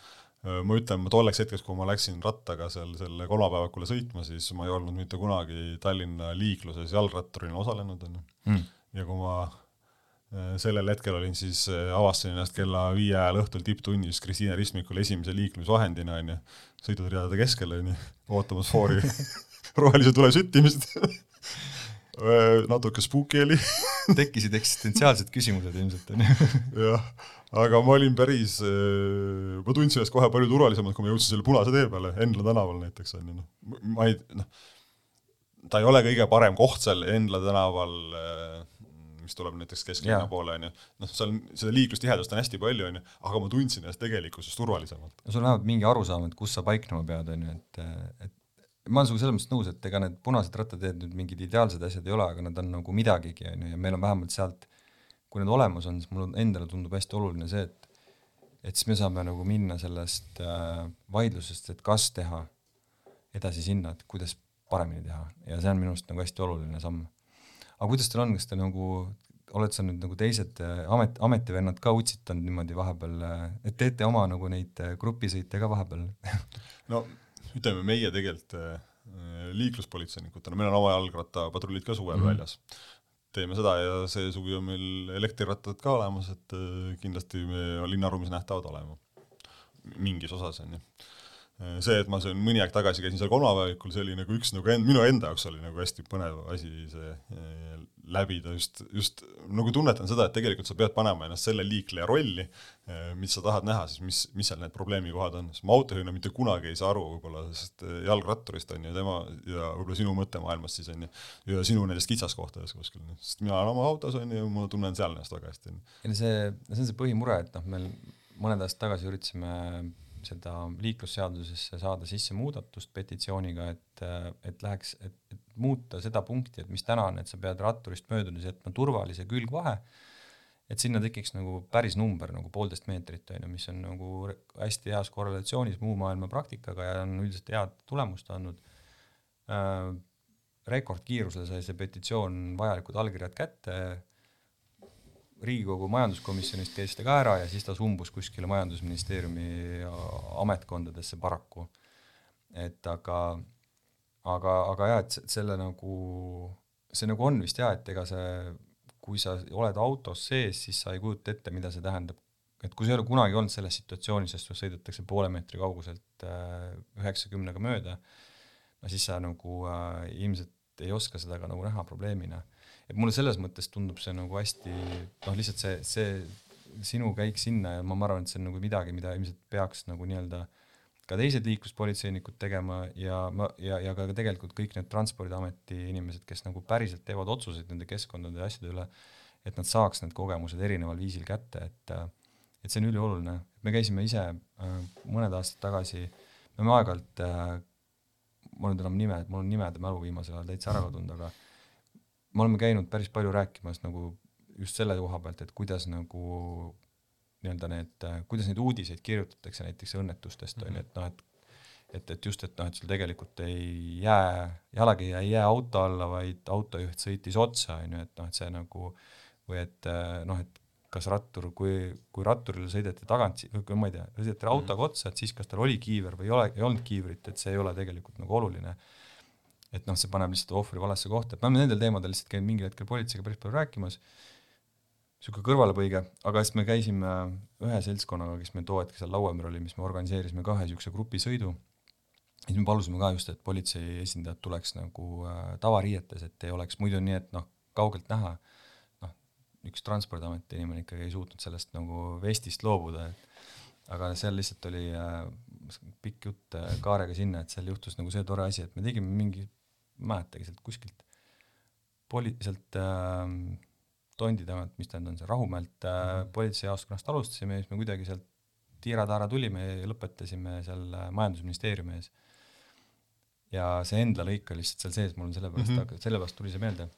Ma ütlen, ma tolleks hetkeks, kui ma läksin rattaga seal selle kolmapäevakule sõitma, siis ma ei olnud mitte kunagi Tallinna liikluses jalgratturina osalenud, on ju. Hmm. ja kui ma sellel hetkel olin siis, avastasin ennast kella viie ajal õhtul tipptunnis Kristiine Ristmikul esimese liiklusvahendina, on ju, sõiduriadade keskel, on ju, ootamas foori rohelise tule süttimist natuke spooky oli tekkisid eksistentsiaalsed küsimused ilmselt, on ju. jah, aga ma olin päris, ma tundsin ennast kohe palju turvalisemalt, kui ma jõudsin selle punase tee peale, Endla tänaval näiteks, on ju, noh, ma ei, noh, ta ei ole kõige parem koht seal Endla tänaval, mis tuleb näiteks kesklinna poole, on ju, noh, seal seda liiklustihedust on hästi palju, on ju, aga ma tundsin ennast tegelikkuses turvalisemalt. no sul on vähemalt mingi arusaam, et kus sa paiknema pead, on ju, et, et ma olen sinuga selles mõttes nõus, et ega need punased rattateed nüüd mingid ideaalsed asjad ei ole, aga nad on nagu midagigi, on ju, ja meil on vähemalt sealt, kui need olemas on, siis mulle endale tundub hästi oluline see, et et siis me saame nagu minna sellest äh, vaidlusest, et kas teha, edasi sinna, et kuidas paremini teha ja see on minu arust nagu hästi oluline samm. aga kuidas teil on, kas te nagu oled sa nüüd nagu teised äh, amet, ametivennad ka utsitanud niimoodi vahepeal, äh, et teete oma nagu neid äh, grupisõite ka vahepeal no ütleme, meie tegelikult äh, liikluspolitseinikutena, meil on oma jalgrattapatrullid ka suvel mm -hmm. väljas. teeme seda ja see suvi on meil elektrirattad ka olemas, et äh, kindlasti me linnaruumis nähtavad olema. mingis osas, on ju see, et ma siin mõni aeg tagasi käisin seal kolmapäevikul, see oli nagu üks nagu end, minu enda jaoks oli nagu hästi põnev asi see eh, läbida just, just nagu tunnetan seda, et tegelikult sa pead panema ennast selle liikleja rolli, eh, mis sa tahad näha, siis mis, mis seal need probleemikohad on, sest ma autojuhina mitte kunagi ei saa aru võib-olla sellest jalgratturist on ju tema ja võib-olla sinu mõttemaailmast siis on ju, ja sinu nendest kitsaskohtadest kuskil, sest mina olen oma autos on ju, ma tunnen seal ennast väga hästi. ja no see, see on see põhimure, et noh, meil mõned aastad tagasi üritasime seda liiklusseadusesse saada sisse muudatust petitsiooniga, et, et läheks, et, et muuta seda punkti, et mis täna on, et sa pead ratturist möödudes jätma turvalise külgvahe, et sinna tekiks nagu päris number nagu poolteist meetrit, on ju, mis on nagu hästi heas korrelatsioonis muu maailma praktikaga ja on üldiselt head tulemust andnud äh,. rekordkiirusel sai see petitsioon vajalikud allkirjad kätte Riigikogu majanduskomisjonist käis ta ka ära ja siis ta sumbus kuskile Majandusministeeriumi ametkondadesse paraku. et aga, aga, aga jah, et selle nagu, see nagu on vist jah, et ega see, kui sa oled autos sees, siis sa ei kujuta ette, mida see tähendab. et kui sa ei ole kunagi olnud selles situatsioonis, sest sul sõidetakse poole meetri kauguselt äh, üheksakümnega mööda, no siis sa nagu äh, ilmselt ei oska seda ka nagu näha probleemina et mulle selles mõttes tundub see nagu hästi noh, lihtsalt see, see sinu käik sinna ja ma, ma arvan, et see on nagu midagi, mida ilmselt peaks nagu nii-öelda ka teised liikluspolitseinikud tegema ja ma, ja, ja ka tegelikult kõik need Transpordiameti inimesed, kes nagu päriselt teevad otsuseid nende keskkondade ja asjade üle, et nad saaks need kogemused erineval viisil kätte, et et see on ülioluline, me käisime ise äh, mõned aastad tagasi, me oleme aeg-ajalt äh, mul nüüd enam nime, mul on nimede mälu viimasel ajal täitsa ära kadunud, aga me oleme käinud päris palju rääkimas nagu just selle koha pealt, et kuidas nagu nii-öelda need, kuidas neid uudiseid kirjutatakse näiteks õnnetustest on ju, et noh, et et, et just, et noh, et sul tegelikult ei jää, jalakäija ei jää auto alla, vaid autojuht sõitis otsa, on ju, et noh, et see nagu või et noh, et kas rattur, kui, kui ratturile sõideti tagant, või ma ei tea, sõideti autoga otsa, et siis kas tal oli kiiver või ei ole, ei olnud kiivrit, et see ei ole tegelikult nagu oluline et noh, see paneb lihtsalt ohvri valesse kohta, et me oleme nendel teemadel lihtsalt käinud mingil hetkel politseiga päris palju rääkimas, niisugune kõrvalepõige, aga siis me käisime ühe seltskonnaga, kes meil too hetk seal laua ümber oli, mis me organiseerisime ka ühe niisuguse grupisõidu, siis me palusime ka just, et politsei esindajad tuleks nagu äh, tavariietes, et ei oleks muidu nii, et noh, kaugelt näha, noh, üks Transpordiameti inimene ikkagi ei suutnud sellest nagu vestist loobuda, et aga seal lihtsalt oli äh, pikk jutt äh, kaarega sinna, et seal juhtus nagu see tore asi, et me tegime mingi mäletagi sealt kuskilt poli-, sealt äh, Tondi tagant, mis ta nüüd on, see Rahumäelt äh, mhm. politseijaoskonnast alustasime ja siis me kuidagi sealt tiira-taara tulime ja lõpetasime seal äh, Majandusministeeriumi ees. ja see Endla lõik oli lihtsalt seal sees, mul on sellepärast mm, -hmm. sellepärast tuli see meelde.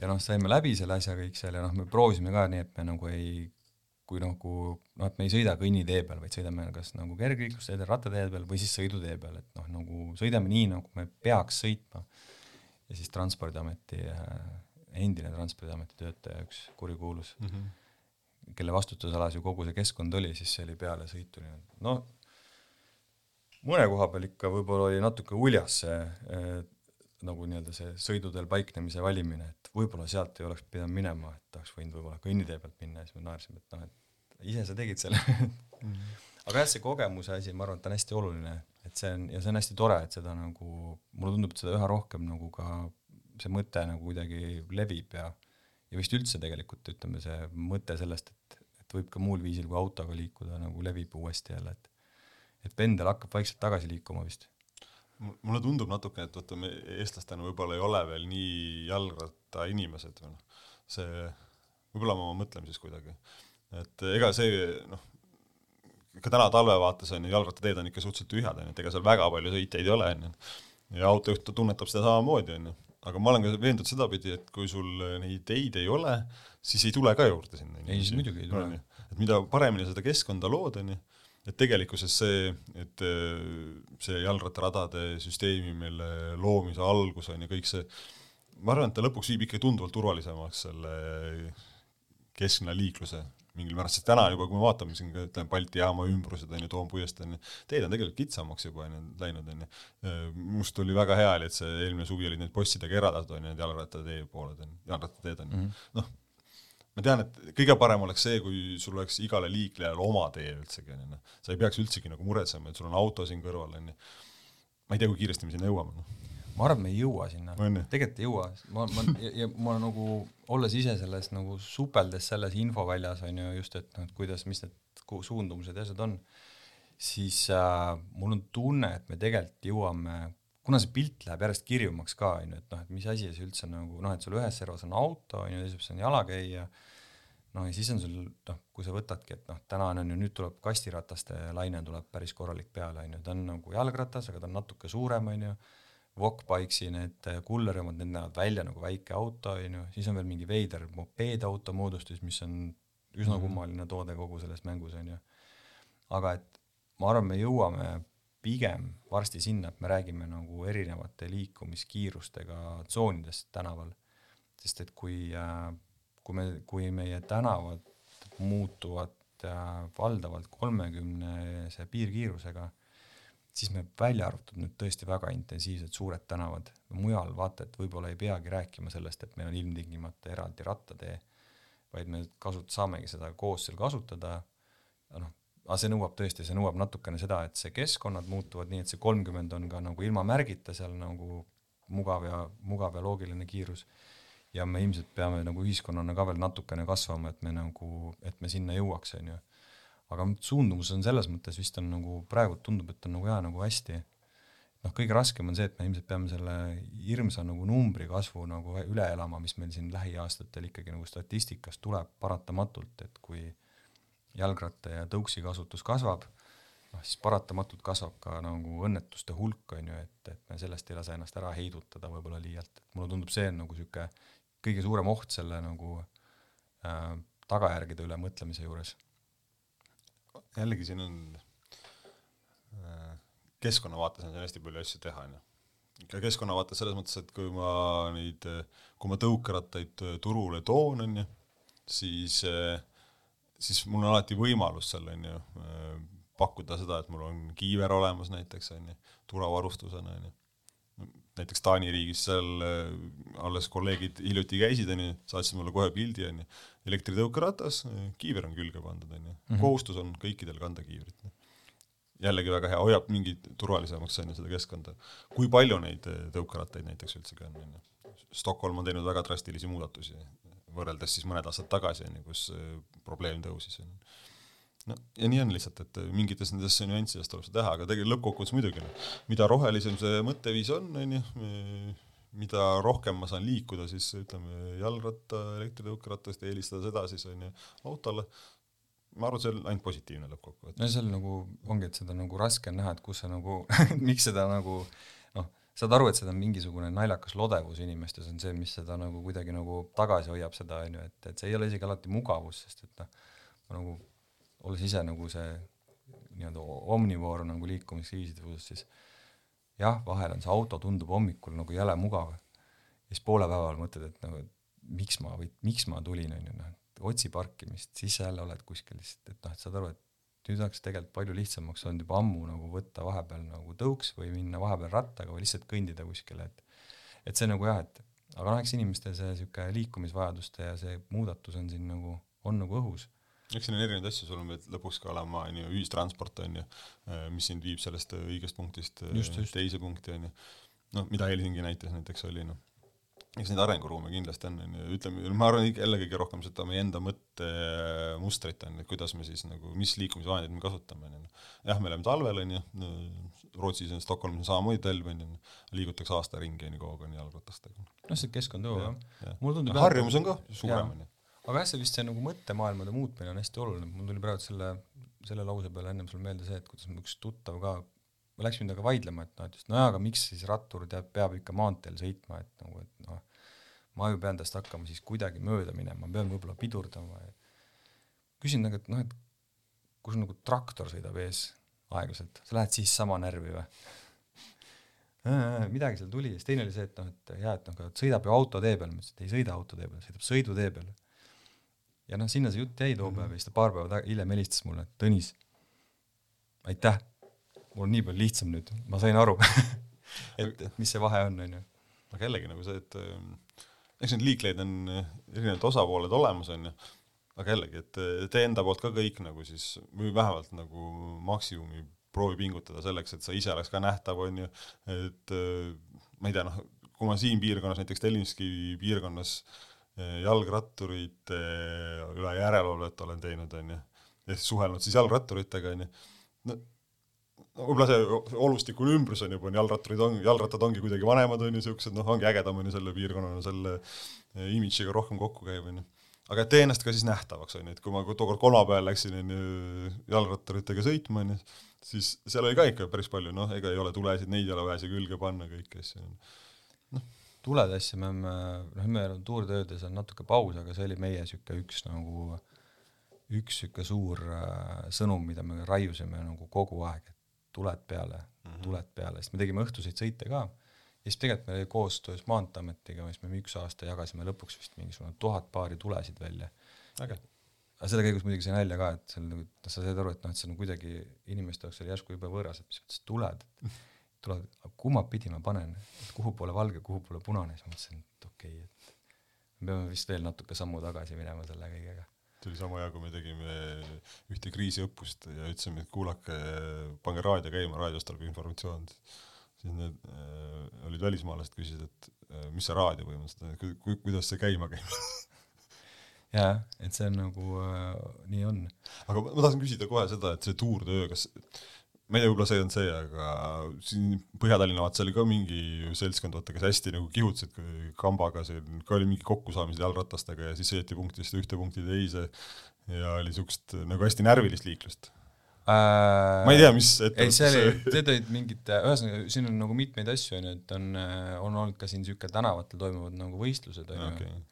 ja noh, saime läbi selle asja kõik seal ja noh, me proovisime ka nii, et me nagu ei kui nagu noh, et me ei sõida kõnnitee peal, vaid sõidame kas nagu kergliiklusteedel, rattatee peal või siis sõidutee peal, et noh, nagu sõidame nii, nagu me peaks sõitma. ja siis Transpordiameti äh,, endine Transpordiameti töötaja, üks kurikuulus mm, -hmm. kelle vastutusalas ju kogu see keskkond oli, siis see oli peale sõitu nii-öelda, noh, mõne koha peal ikka võib-olla oli natuke uljas see äh, nagu nii-öelda see sõiduteel paiknemise valimine, et võib-olla sealt ei oleks pidanud minema, et oleks võinud võib-olla kõnnitee pealt minna ja siis me naersime, et noh, et ise sa tegid selle. -hmm. aga jah, see kogemuse asi, ma arvan, et on hästi oluline, et see on, ja see on hästi tore, et seda nagu, mulle tundub, et seda üha rohkem nagu ka see mõte nagu kuidagi levib ja ja vist üldse tegelikult ütleme, see mõte sellest, et, et võib ka muul viisil kui autoga liikuda, nagu levib uuesti jälle, et et pendel hakkab vaikselt tagasi liikuma vist mulle tundub natuke, et vaata, me eestlastena võib-olla ei ole veel nii jalgrattainimesed või noh, see, võib-olla ma mõtlen siis kuidagi, et ega see noh, ka täna talve vaates on ju, jalgrattateed on ikka suhteliselt tühjad, on ju, et ega seal väga palju sõitjaid ei ole, on ju. ja autojuht tunnetab seda samamoodi, on ju. aga ma olen ka veendunud sedapidi, et kui sul neid teid ei ole, siis ei tule ka juurde sinna. ei, siis muidugi ei tule. et mida paremini seda keskkonda lood, on ju et tegelikkuses see, et äh, see jalgrattaradade süsteemi, mille loomise algus on ju kõik see, ma arvan, et ta lõpuks viib ikka tunduvalt turvalisemaks selle kesklinna liikluse mingil määral, sest täna juba, kui me vaatame siin ütleme Balti jaama ümbrused on ju, Toompuiest on ju, teed on tegelikult kitsamaks juba on ju läinud on ju. minu arust oli väga hea oli, et see eelmine suvi olid need bossidega eraldatud on ju, need jalgrattatee pooled on ju, jalgrattateed on ju mm -hmm., noh, ma tean, et kõige parem oleks see, kui sul oleks igale liiklejale oma tee üldsegi on ju, noh, sa ei peaks üldsegi nagu muretsema, et sul on auto siin kõrval on ju. ma ei tea, kui kiiresti me sinna jõuame, noh. Ma arvan, et me ei jõua sinna, tegelikult ei jõua, ma, ma ja, ja ma nagu olles ise selles nagu supeldes selles infoväljas on ju just, et noh, et kuidas, mis need suundumused ja asjad on, siis äh, mul on tunne, et me tegelikult jõuame, kuna see pilt läheb järjest kirjumaks ka on ju, et noh, et mis asi see üldse nagu noh, et sul ühes servas on auto on ju, teises on jalakäija, noh ja siis on sul noh, kui sa võtadki, et noh, täna on ju, nüüd tuleb kastirataste laine tuleb päris korralik peale on ju, ta on nagu jalgratas, aga ta on natuke suurem on ju Walkbikesi need äh, kullerjamad, need näevad välja nagu väike auto, onju, siis on veel mingi veider mopeedauto moodustis, mis on üsna -hmm. kummaline toode kogu selles mängus, onju. aga et ma arvan, me jõuame pigem varsti sinna, et me räägime nagu erinevate liikumiskiirustega tsoonidest tänaval. sest et kui, äh, kui me, kui meie tänavad muutuvad äh, valdavalt kolmekümnese piirkiirusega siis me välja arvatud nüüd tõesti väga intensiivsed suured tänavad, mujal vaata, et võib-olla ei peagi rääkima sellest, et meil on ilmtingimata eraldi rattatee, vaid me kasut-, saamegi seda koos seal kasutada, noh, aga see nõuab tõesti, see nõuab natukene seda, et see keskkonnad muutuvad nii, et see kolmkümmend on ka nagu ilma märgita seal nagu mugav ja, mugav ja loogiline kiirus, ja me ilmselt peame nagu ühiskonnana ka veel natukene kasvama, et me nagu, et me sinna jõuaks, on ju. Aga suundumus on selles mõttes vist on nagu praegu tundub, et on nagu hea nagu hästi, noh, kõige raskem on see, et me ilmselt peame selle hirmsa nagu numbri kasvu nagu üle elama, mis meil siin lähiaastatel ikkagi nagu statistikast tuleb paratamatult, et kui jalgratta ja tõuksi kasutus kasvab, noh siis paratamatult kasvab ka nagu õnnetuste hulk, on ju, et, et me sellest ei lase ennast ära heidutada võib-olla liialt, et mulle tundub, see on nagu niisugune kõige suurem oht selle nagu äh, tagajärgede üle mõtlemise juures jällegi siin on äh, keskkonna vaates on siin hästi palju asju teha, onju. ka keskkonna vaates selles mõttes, et kui ma neid, kui ma tõukerattaid turule toon, onju, siis, siis mul on alati võimalus seal, onju, pakkuda seda, et mul on kiiver olemas näiteks, onju, turvavarustusena, onju näiteks Taani riigis seal äh, alles kolleegid hiljuti käisid, onju, saatsid mulle kohe pildi, onju, elektritõukeratas, kiiver on külge pandud, onju, mhm. kohustus on kõikidel kanda kiivrit. jällegi väga hea, hoiab mingi turvalisemaks, onju, seda keskkonda. kui palju neid äh, tõukerattaid näiteks üldsegi on, onju? Stockholm on teinud väga drastilisi muudatusi, võrreldes siis mõned aastad tagasi, onju, kus äh, probleem tõusis, onju no ja nii on lihtsalt, et mingites nendesse nüanssidest tuleb seda teha, aga tegelikult lõppkokkuvõttes muidugi noh, mida rohelisem see mõtteviis on, on ju, mida rohkem ma saan liikuda, siis ütleme jalgratta, elektritõukerattast ja eelistada seda siis on ju autole, ma arvan, see on ainult positiivne lõppkokkuvõttes. no seal nagu ongi, et seda nagu raske on näha, et kus see nagu miks seda nagu noh, saad aru, et seda on mingisugune naljakas lodevus inimestes on see, mis seda nagu kuidagi nagu tagasi hoiab seda onju, et, et see ei ole isegi alati mugavus, sest et noh, nagu olles ise nagu see nii-öelda omnivoor nagu liikumisviiside puhul, siis jah, vahel on see auto tundub hommikul nagu jäle mugav. Ja siis poole päeval mõtled, et nagu miks ma või miks ma tulin, on ju, noh, otsi parkimist, siis sa jälle oled kuskil lihtsalt, et noh, et saad aru, et nüüd oleks tegelikult palju lihtsamaks olnud juba ammu nagu võtta vahepeal nagu tõuks või minna vahepeal rattaga või lihtsalt kõndida kuskile, et et see nagu jah, et aga noh, eks inimestel see niisugune liikumisvajaduste ja see muudatus on siin nagu, on nagu õhus eks siin on erinevaid asju, sul on lõpuks ka olema on ju ühistransport on ju, äh, mis sind viib sellest õigest punktist just, just. teise punkti on ju. noh, mida Helsingi näites näiteks oli noh, eks neid arenguruume kindlasti on, on ju, ütleme, ma arvan jälle kõige rohkem seda meie enda mõttemustrit on, et kuidas me siis nagu, mis liikumisvahendeid me kasutame, on ju. jah, me oleme talvel, on ju, Rootsis ja Stockholmis on samamoodi talv, on ju, liigutakse aasta ringi, on ju, kogu aeg on jalgratastega. noh, see keskkond jõuab jah ja. ja.. mulle tundub harjumus on ka suurem, on ju aga jah, see vist see nagu mõttemaailmade muutmine on hästi oluline, mul tuli praegu selle, selle lause peale ennem sul meelde see, et kuidas mul üks tuttav ka, ma läksin temaga vaidlema, et noh, et just nojah, aga miks siis rattur teab, peab ikka maanteel sõitma, et nagu, et noh, ma ju pean tast hakkama siis kuidagi mööda minema, pean võib-olla pidurdama ja küsin nagu, et noh, et kui sul nagu traktor sõidab ees aeglaselt, sa lähed siis sama närvi või? midagi seal tuli ja siis teine oli see, et noh, et jaa, et noh, aga sõidab ju autotee peal, ma ütlesin, et ei sõida autotee peal, sõidab sõidutee peal. ja noh, sinna see jutt jäi too päev ja siis ta paar päeva hiljem helistas mulle, et Tõnis, aitäh, mul on nii palju lihtsam nüüd, ma sain aru. Et, mis see vahe on, on ju. aga jällegi nagu see, et ähm, eks neid liikleid on äh, erinevad osapooled olemas, on ju, aga jällegi, et äh, tee enda poolt ka kõik nagu siis, või vähemalt nagu maksimumi proovi pingutada selleks, et sa ise oleks ka nähtav, on ju, et äh, ma ei tea, noh, kui ma siin piirkonnas, näiteks Telliskivi piirkonnas jalgratturite üle järelevalvet olen teinud, on ju, ja siis suhelnud siis jalgratturitega, on ju, no no võib-olla see olustikune ümbrus on juba, on jalgratturid on, jalgrattad ongi kuidagi vanemad, on ju, niisugused, noh, ongi ägedam, on ju, selle piirkonnana, selle eh, imidžiga rohkem kokku käib, on ju. aga tee ennast ka siis nähtavaks, on ju, et kui ma tookord kolmapäeval läksin, on ju, jalgratturitega sõitma, on ju, siis seal oli ka ikka päris palju, noh, ega ei ole tulesid, neid ei ole vaja siia külge panna, kõiki asju. tulede asja me oleme, noh, me oleme tuurtöödes on natuke paus, aga see oli meie niisugune üks nagu, üks niisugune suur äh, sõnum, mida me raiusime nagu kogu aeg, tuled peale mm, -hmm. tuled peale, sest me tegime õhtuseid sõite ka. Ja siis tegelikult meil oli koostöös Maanteeametiga, siis me üks aasta jagasime lõpuks vist mingisugune tuhat paari tulesid välja. aga selle käigus muidugi sai nalja ka, et seal nagu, noh, sa said aru, et noh, et see on kuidagi inimeste jaoks oli järsku jube võõras, et mis mõttes tuled, tuled, kumma pidi ma panen, et kuhu poole valge, kuhu poole punane, siis ma mõtlesin, et okei okay,, et me peame vist veel natuke sammu tagasi minema selle kõigega see oli sama hea, kui me tegime ühte kriisiõppust ja ütlesime, et kuulake, pange raadio käima, raadiost tuleb informatsioon. siis need äh, olid välismaalased, küsisid, et äh, mis see raadio põhimõtteliselt on, kuidas see käima käib jaa, et see on nagu äh,, nii on. aga ma, ma tahtsin küsida kohe seda, et see tuurtöö, kas ma ei tea, võib-olla see on see, aga siin Põhja-Tallinna vaata, seal oli ka mingi seltskond, vaata, kes hästi nagu kihutasid kambaga, siin ka oli mingi kokkusaamised jalgratastega ja siis sõideti punktist ühte punkti teise ja oli niisugust nagu hästi närvilist liiklust äh, ma ei tea, mis ei, see oli, need olid mingid, ühesõnaga siin on nagu mitmeid asju, on ju, et on, on olnud ka siin niisugune tänavatel toimuvad nagu võistlused, on ju okay.,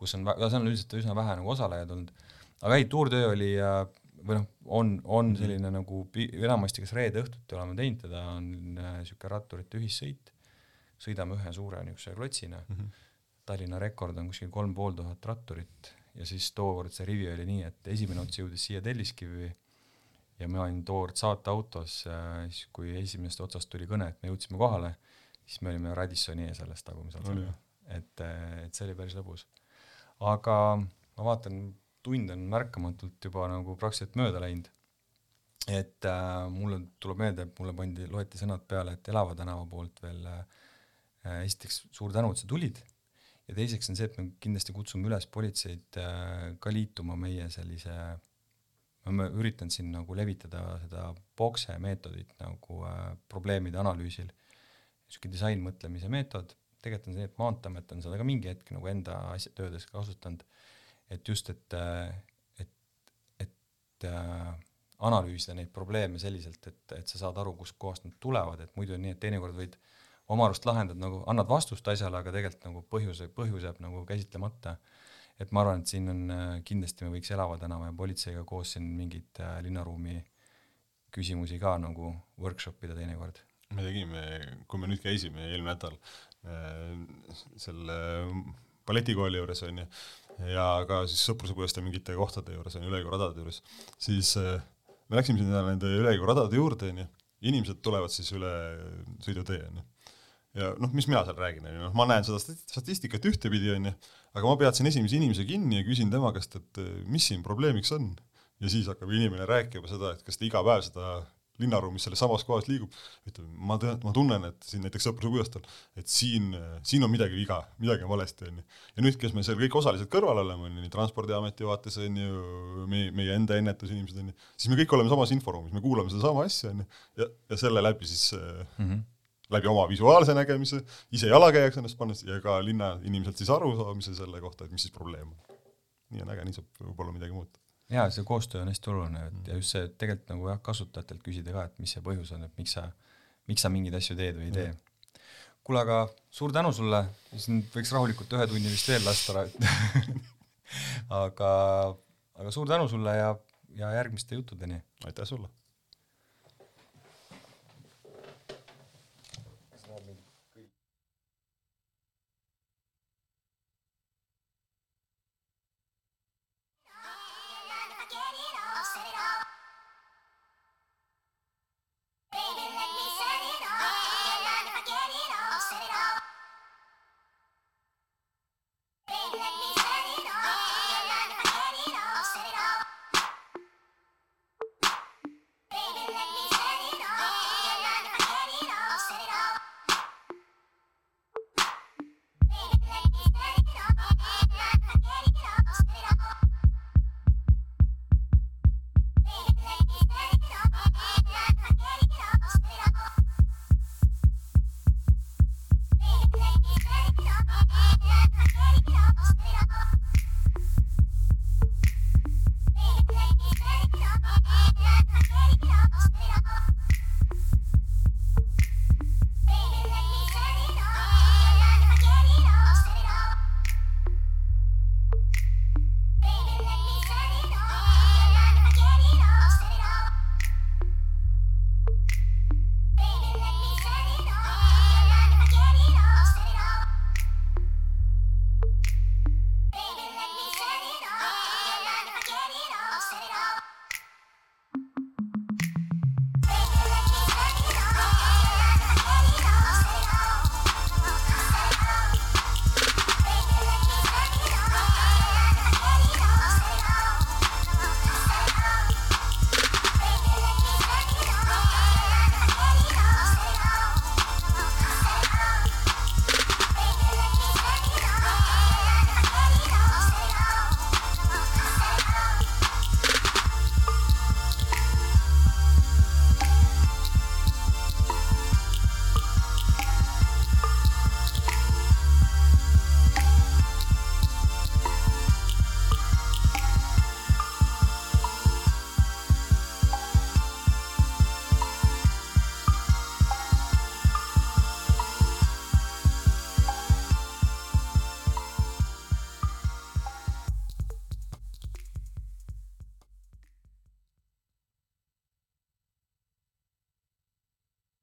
kus on, seal on üldiselt üsna vähe nagu osalejaid olnud, aga ei, tuurtöö oli või noh, on, on selline mm -hmm. nagu pi-, enamasti kas reede õhtuti oleme teinud teda, on niisugune äh, ratturite ühissõit, sõidame ühe suure niisuguse klotsina mm, -hmm. Tallinna rekord on kuskil kolm pool tuhat ratturit ja siis tookord see rivi oli nii, et esimene ots jõudis siia Telliskivi ja ma olin tookord saateautos äh,, siis kui esimesest otsast tuli kõne, et me jõudsime kohale, siis me olime Radissoni ees alles tagumisel no,, et, et see oli päris lõbus. aga ma vaatan, tund on märkamatult juba nagu praktiliselt mööda läinud. et äh, mulle tuleb meelde, et mulle pandi, loeti sõnad peale, et Elava tänava poolt veel äh, esiteks suur tänu, et sa tulid. ja teiseks on see, et me kindlasti kutsume üles politseid äh, ka liituma meie sellise oleme üritanud siin nagu levitada seda bokse meetodit nagu äh, probleemide analüüsil, niisugune disainmõtlemise meetod, tegelikult on see, et Maanteeamet on seda ka mingi hetk nagu enda asja, töödes kasutanud et just, et, et, et äh, analüüsida neid probleeme selliselt, et, et sa saad aru, kustkohast nad tulevad, et muidu on nii, et teinekord võid oma arust lahendad nagu, annad vastust asjale, aga tegelikult nagu põhjus, põhjus jääb nagu käsitlemata. et ma arvan, et siin on äh, kindlasti me võiks Elava tänava ja politseiga koos siin mingeid äh, linnaruumi küsimusi ka nagu workshop ida teinekord. me tegime, kui me nüüd käisime eelmine nädal äh, selle balletikooli juures onju, ja ka siis sõprusepõõste mingite kohtade juures, on ju, ülekäiguradade juures, siis äh, me läksime sinna nende ülekäiguradade juurde, on ju, inimesed tulevad siis üle sõidutee, on ju. ja noh, mis mina seal räägin, on ju, noh, ma näen seda statistikat ühtepidi, on ju, aga ma peatsin esimese inimese kinni ja küsin tema käest, et äh, mis siin probleemiks on. ja siis hakkab inimene rääkima seda, et kas ta iga päev seda linnaruumis selles samas kohas liigub, ütleb, ma tean, ma tunnen, et siin näiteks Sõpruse puiesteel, et siin, siin on midagi viga, midagi on valesti, on ju. ja nüüd, kes me seal kõik osalised kõrval oleme, on ju, nii Transpordiameti vaates, on ju, meie, meie enda ennetusinimesed, on ju, siis me kõik oleme samas inforuumis, me kuulame sedasama asja, on ju, ja, ja selle läbi siis mm -hmm. läbi oma visuaalse nägemise, ise jalakäijaks ennast pannes ja ka linnainimeselt siis arusaamise selle kohta, et mis siis probleem on. nii on äge, nii saab võib-olla midagi muuta jaa, see koostöö on hästi oluline, et ja just see, et tegelikult nagu jah, kasutajatelt küsida ka, et mis see põhjus on, et miks sa, miks sa mingeid asju teed või ei tee. kuule, aga suur tänu sulle, siin võiks rahulikult ühe tunni vist veel lasta aga, aga suur tänu sulle ja, ja järgmiste juttudeni! aitäh sulle!